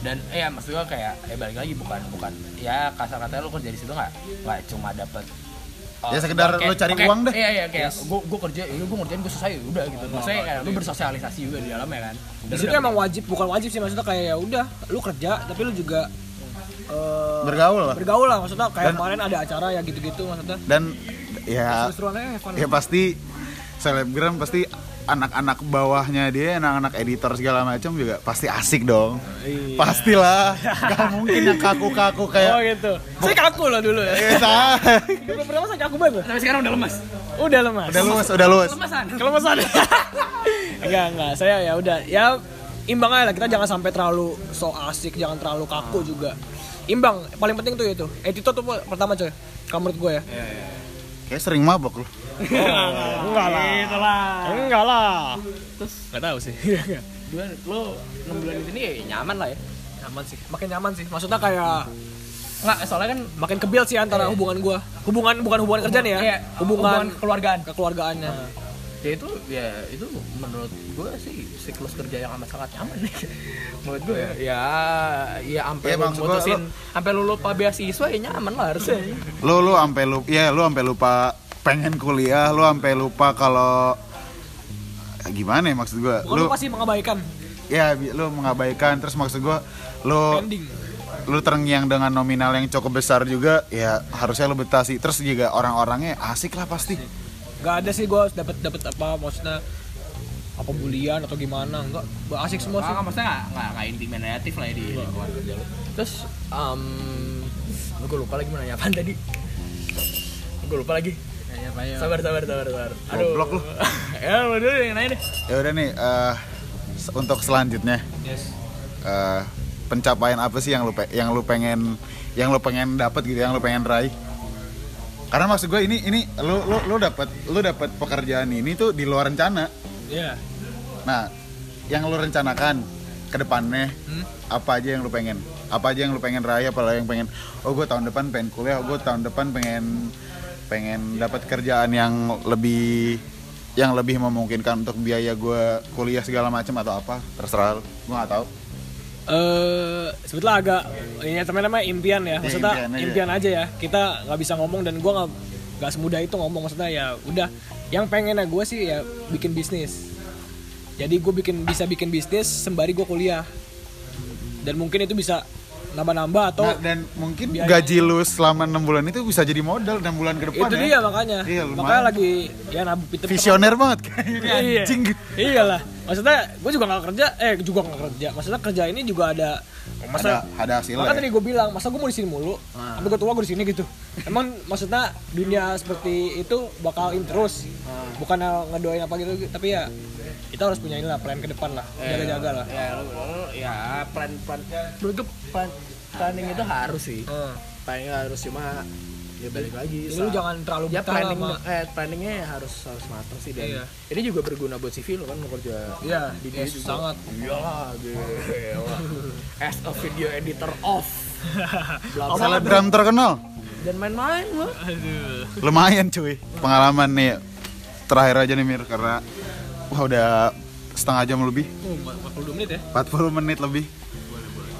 dan eh ya maksud gua kayak eh balik lagi bukan bukan ya kasar katanya lo kerja di situ nggak nggak cuma dapat Ya, sekedar lo cari uang deh. Iya iya kayak gua gua kerja, iya gua ngerjain gua selesai ya udah gitu. Maksudnya kayak lu bersosialisasi juga di dalamnya kan. Di situ emang wajib, bukan wajib sih maksudnya kayak ya udah, lu kerja tapi lu juga eh, bergaul lah bergaul lah maksudnya kayak Dan- kemarin ada acara ya gitu-gitu maksudnya. dan ya fun. ya pasti selebgram pasti anak-anak bawahnya dia anak-anak editor segala macam juga pasti asik dong Iya. pastilah gak mungkin yang kaku-kaku Oh kayak gitu. Saya kaku loh dulu ya. Sa- Belum pertama saya kaku banget. Tapi sekarang udah lemas. Udah lemas. udah luas udah luas Lemasan. Kelemasan. enggak enggak saya ya udah ya imbang aja lah kita jangan sampai terlalu so asik jangan terlalu kaku juga imbang paling penting tuh itu. Attitude tuh pertama coy. Kalau menurut gue ya. Kayak sering mabok lu. enggak lah. Enggak lah. Terus? Enggak tahu sih. Dua lo enam bulan di sini ya nyaman lah ya. nyaman sih. Makin nyaman sih. Maksudnya kayak Nggak, soalnya kan makin kebil sih antara hubungan gua. Hubungan bukan hubungan kerja nih ya. Iya, hubungan, kekeluargaan. kekeluargaannya ya itu ya itu menurut gue sih siklus kerja yang amat sangat nyaman nih. Menurut gue ya. Ya ya sampai Ya, lu mutusin sampai lu lupa beasiswa ya nyaman lah harusnya. Lu lu sampai lupa ya lu sampai lupa pengen kuliah, lu sampai lupa kalau gimana ya maksud gua? bukan Lu lu pasti mengabaikan. Ya lu mengabaikan terus maksud gua lu pending. lu terngiang dengan nominal yang cukup besar juga ya harusnya lu betah sih terus juga orang-orangnya asik lah pasti nggak ada sih gua dapat dapat apa maksudnya apa bulian atau gimana enggak asik semua sih. Nggak, maksudnya nggak nggak nggak intimidatif lah ya di lingkungan kerja lu. Terus um, gue lupa lagi mau nanya apaan tadi. Gue lupa lagi. Sabar sabar sabar sabar. Aduh Goblok lu. ya lu dulu yang nanya deh ya udah nih eh, se- untuk selanjutnya. Yes. Eh, pencapaian apa sih yang lu yang lu pengen yang lu pengen dapat gitu yang lu pengen raih karena maksud gue ini ini lu lu lu dapat lu dapat pekerjaan ini tuh di luar rencana. Ya nah yang lu rencanakan ke depannya Hmm? apa aja yang lu pengen? Apa aja yang lu pengen raih apa yang pengen oh gue tahun depan pengen kuliah oh gue tahun depan pengen pengen dapat kerjaan yang lebih yang lebih memungkinkan untuk biaya gue kuliah segala macam atau apa terserah lu gue nggak tahu eh sebetulnya agak ini teman-teman impian ya maksudnya impian impian aja. aja. ya kita nggak bisa ngomong dan gua nggak nggak semudah itu ngomong maksudnya ya udah yang pengennya gue sih ya bikin bisnis jadi gue bikin bisa bikin bisnis sembari gue kuliah dan mungkin itu bisa nambah-nambah atau Nah, dan mungkin biaya- gaji lu selama enam bulan itu bisa jadi modal enam bulan ke depan itu ya. dia makanya Iya, lumayan. makanya lagi ya nabu Visioner banget kayaknya iya anjing. iyalah maksudnya gue juga nggak kerja eh juga nggak kerja maksudnya kerja ini juga ada masa Ada ada hasilnya. Makanya ya. tadi gue bilang, masa gue mau di sini mulu, sampai gue tua gue di sini gitu. Emang maksudnya dunia seperti itu bakal in terus, bukan ngedoain apa gitu, tapi ya kita harus punya inilah plan ke depan lah, jaga-jaga lah. ya ya plan plan menurut gue plan planning itu harus sih Hmm. planning harus cuma ya balik lagi Jadi lu jangan terlalu ya planning sama- eh planningnya harus harus matang sih dan Iya. ini juga berguna buat CV lo kan mau kerja Iya, di yes, dia juga sangat. iyalah gila as a video editor off Selebgram terkenal. dan main-main lo Lumayan cuy. Pengalaman nih terakhir aja nih Mir karena wah udah setengah jam lebih. Oh, 42 menit ya? 40 menit lebih.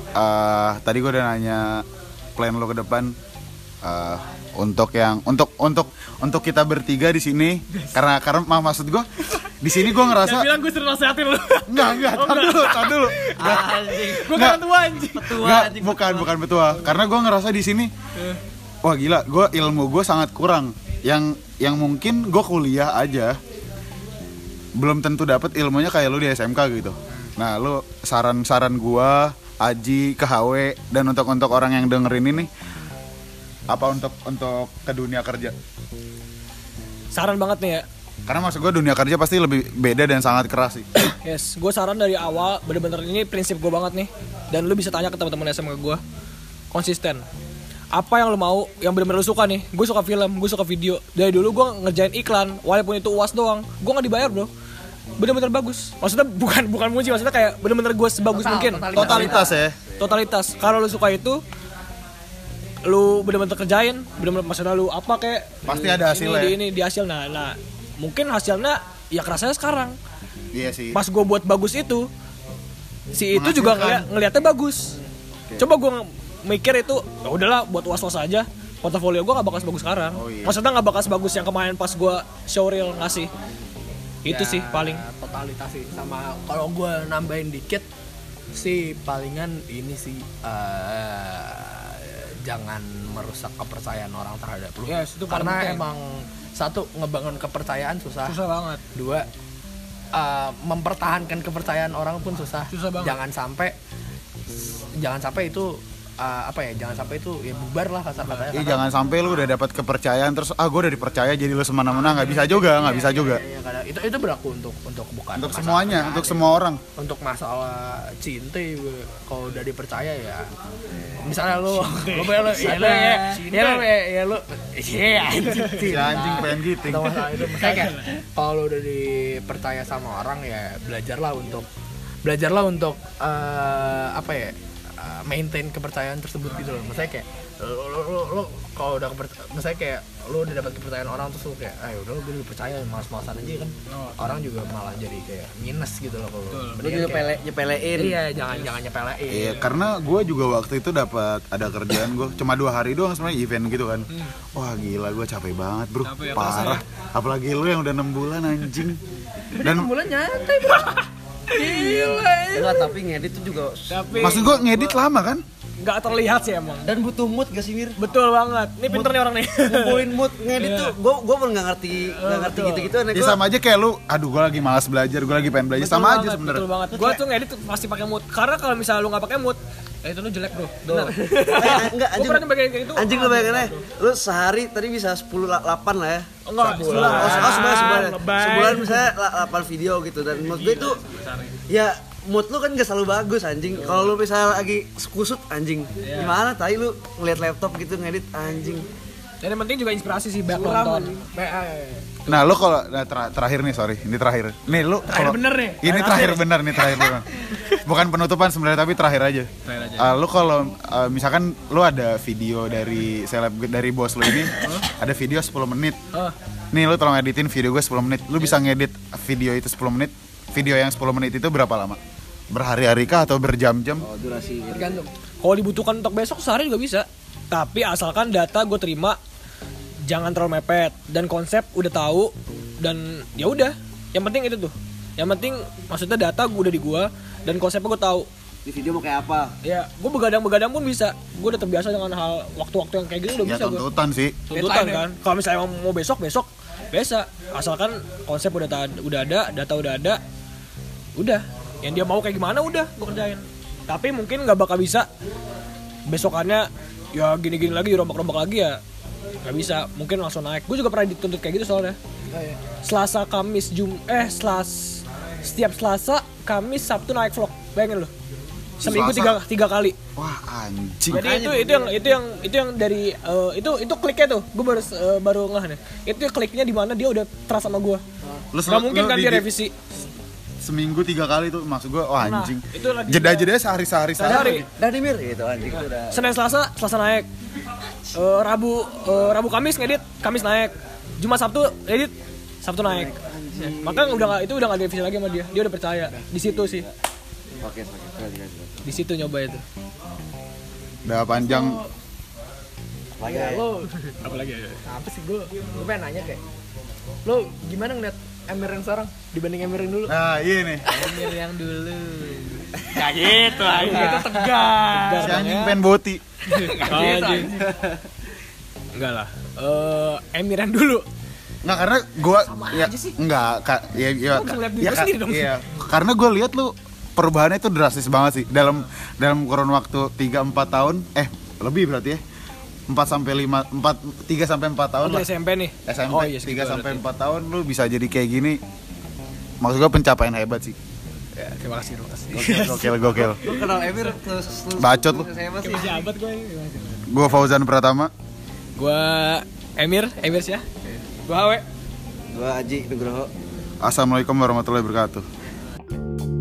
Eh, tadi gue udah nanya plan lo ke depan eh, untuk yang untuk untuk untuk kita bertiga di sini. Karena karena mak- maksud gue di sini gue ngerasa bilang gue suruh nasehatin lu. enggak enggak tar dulu tar dulu. Gue kan tua anjing. Enggak, bukan bukan betua karena gue ngerasa di sini wah gila gue ilmu gue sangat kurang. Yang yang mungkin gue kuliah aja belum tentu dapat ilmunya kayak lu di SMK gitu. Nah lu saran saran gue Aji ke HW dan untuk untuk orang yang dengerin ini apa untuk untuk ke dunia kerja Saran banget nih ya. karena maksud gue dunia kerja pasti lebih beda dan sangat keras sih Yes, gue saran dari awal bener-bener ini prinsip gue banget nih. Dan lu bisa tanya ke teman-teman SMK gue. Konsisten. Apa yang lu mau, yang bener-bener lu suka nih. Gue suka film, gue suka video. Dari dulu gue ngerjain iklan, walaupun itu uas doang. Gue nggak dibayar bro. Bener-bener bagus. Maksudnya bukan bukan muji, maksudnya kayak bener-bener gue sebagus Total, mungkin. totalitas. totalitas ya Totalitas. Kalau lu suka itu, lu bener-bener kerjain, bener-bener maksudnya lu apa kayak Pasti ada hasilnya. Di ini di hasil. Nah, nah mungkin hasilnya ya kerasanya sekarang. Iya sih. Pas gue buat bagus itu si itu juga ngeliat, ngeliatnya bagus. Coba gue mikir itu ya udahlah buat was was aja. Portofolio gue nggak bakal sebagus sekarang. Oh, iya. maksudnya nggak bakal sebagus yang kemarin pas gue showreel ngasih. Itu Ya, sih paling. totalitas sih. Sama kalau gue nambahin dikit sih palingan ini sih eh, jangan merusak kepercayaan orang terhadap lu Yes, itu karena penting. emang satu ngebangun kepercayaan susah, susah banget dua eh, mempertahankan kepercayaan orang pun susah Susah banget. jangan sampai jangan sampai itu uh, apa ya jangan sampai itu ya bubar lah kasar katanya Iya jangan sampai lu udah dapat kepercayaan terus ah gue udah dipercaya jadi lu semena-mena. Nggak bisa juga nggak bisa juga. Iya, kadang- itu itu berlaku untuk untuk bukan untuk semuanya untuk ya. semua orang. Untuk masalah cinta ya, kalau udah dipercaya ya misalnya lu lu ya lu ya lu ya ya lu ya ya lu iya si anjing pengen giting Tahu masalah itu misalnya kayak kalau lu udah dipercaya sama orang ya belajarlah untuk belajarlah untuk eh, apa ya maintain kepercayaan tersebut gitu loh misalnya kayak lu, lu, lu kalau udah kepercayaan misalnya kayak lu udah dapat kepercayaan orang terus lu kayak ayo udah lu gue dipercaya malas-malasan aja kan orang juga malah jadi kayak minus gitu loh kalau Lu Mendingan juga pele nyepelein. iya jangan jangan nyepelein Iya, karena gue juga waktu itu dapat ada kerjaan gue cuma dua hari doang sebenarnya event gitu kan. Wah gila gue capek banget bro, parah. Apalagi lu yang udah enam bulan anjing. Dan bulan nyantai bro gila Enggak, tapi ngedit tuh juga Tapi maksud gue ngedit lama kan? Nggak terlihat sih emang. dan butuh mood gak sih Mir? Betul banget. Ini pinter nih orang nih. Ngumpulin mood ngedit tuh, gua gua pun nggak ngerti nggak ngerti gitu-gitu Ya sama aja kayak lu, aduh gue lagi malas belajar, gue lagi pengen belajar sama aja Betul sebenarnya. banget. Gua tuh ngedit tuh pasti pakai mood. Karena kalau misalnya lu nggak pakai mood, ya itu lu jelek bro. Benar. Eh, enggak Gua anjing. pernah nyobain kayak gitu. Anjing lu bayangin aja, lu sehari tadi bisa 10 la- 8 lah ya. Enggak, Oh, sebulan. oh, sebulan, sebulan, sebulan. Sebulan misalnya la- 8 video gitu dan menurut gue itu ya mood lu kan gak selalu bagus anjing. Kalau lu misalnya lagi kusut anjing, gimana tadi lu ngeliat laptop gitu ngedit anjing. Dan yang penting juga inspirasi sih banyak nonton. Nah lu kalau nah, ter- terakhir nih sorry, ini terakhir. Nih lu kalau bener nih. Ini terakhir bener nih terakhir bener. Bukan penutupan sebenarnya tapi terakhir aja. Ah, lu kalau ah, misalkan lu ada video dari seleb dari bos lu ini, ada video 10 menit. Oh. Nih lu tolong editin video gue 10 menit. Lu bisa ngedit video itu 10 menit. Video yang 10 menit itu berapa lama? Berhari-hari kah atau berjam-jam? Oh, durasi. Tergantung. Kalau dibutuhkan untuk besok sehari juga bisa. Tapi asalkan data gue terima jangan terlalu mepet dan konsep udah tahu dan ya udah. Yang penting itu tuh. Yang penting maksudnya data gue udah di gua dan konsepnya gue tahu. Di video mau kayak apa? Ya, gue begadang-begadang pun bisa. Gue udah terbiasa dengan hal waktu-waktu yang kayak gini udah Ya bisa gue. tuntutan sih. Tuntutan kan. Kalau misalnya mau besok besok bisa. Asalkan konsep udah udah ada, data udah ada. Udah. Yang dia mau kayak gimana udah gue kerjain. Tapi mungkin nggak bakal bisa. Besokannya ya gini-gini lagi rombak-rombak lagi ya nggak bisa. Mungkin langsung naik. Gue juga pernah dituntut kayak gitu soalnya. Selasa Kamis Jum eh Selas setiap Selasa Kamis Sabtu naik vlog. Bayangin lo seminggu tiga, tiga kali. Wah anjing. jadi itu itu yang itu yang itu yang dari eh, itu itu kliknya tuh. Gue baru eh, baru ngeh nih. Itu kliknya di mana dia udah trust sama gue nggak mungkin kan di- dia di- revisi Seminggu tiga kali tuh maksud gue, wah anjing. Nah, itu lagi- Jeda-jedanya sehari-sehari Sehari. sehari. Dan Mir gitu anjing itu udah. Senin Selasa Selasa naik Eh, Rabu eh, Rabu Kamis ngedit Kamis naik Jumat Sabtu edit Sabtu naik maka udah nggak itu udah nggak direvisi lagi sama dia dia udah percaya di situ sih Oke, di situ nyoba itu Udah panjang. Lagi ya. lo apa lagi ya apa sih gue gue pengen nanya kayak lo gimana ngeliat Emir yang sekarang dibanding Emir yang dulu Nah, iya nih. Emir yang dulu Gak gitu aja Itu tegas Si anjing pengen boti. Anjing. enggak lah Eh, Emir yang dulu Nggak karena gua ya enggak ka, ya ya, Lu ya, lu sendiri dong. iya. Karena gua lihat lu perubahannya itu drastis banget sih dalam dalam kurun waktu 3 4 tahun eh lebih berarti ya. 4 sampai 5 4 3 sampai 4 tahun udah lah. SMP nih SMP oh iya 3 segitu sampai berarti. 4 tahun lu bisa jadi kayak gini. Maksud gua pencapaian hebat sih. ya, terima kasih terima kasih Gokil gokil. Lu kenal Emir terus terus- Bacot lu. Saya masih. masih abad gue Gua Fauzan Pratama. gue Emir Emir sih ya gue Hawe Gua Aji Nugroho. Assalamualaikum warahmatullahi wabarakatuh.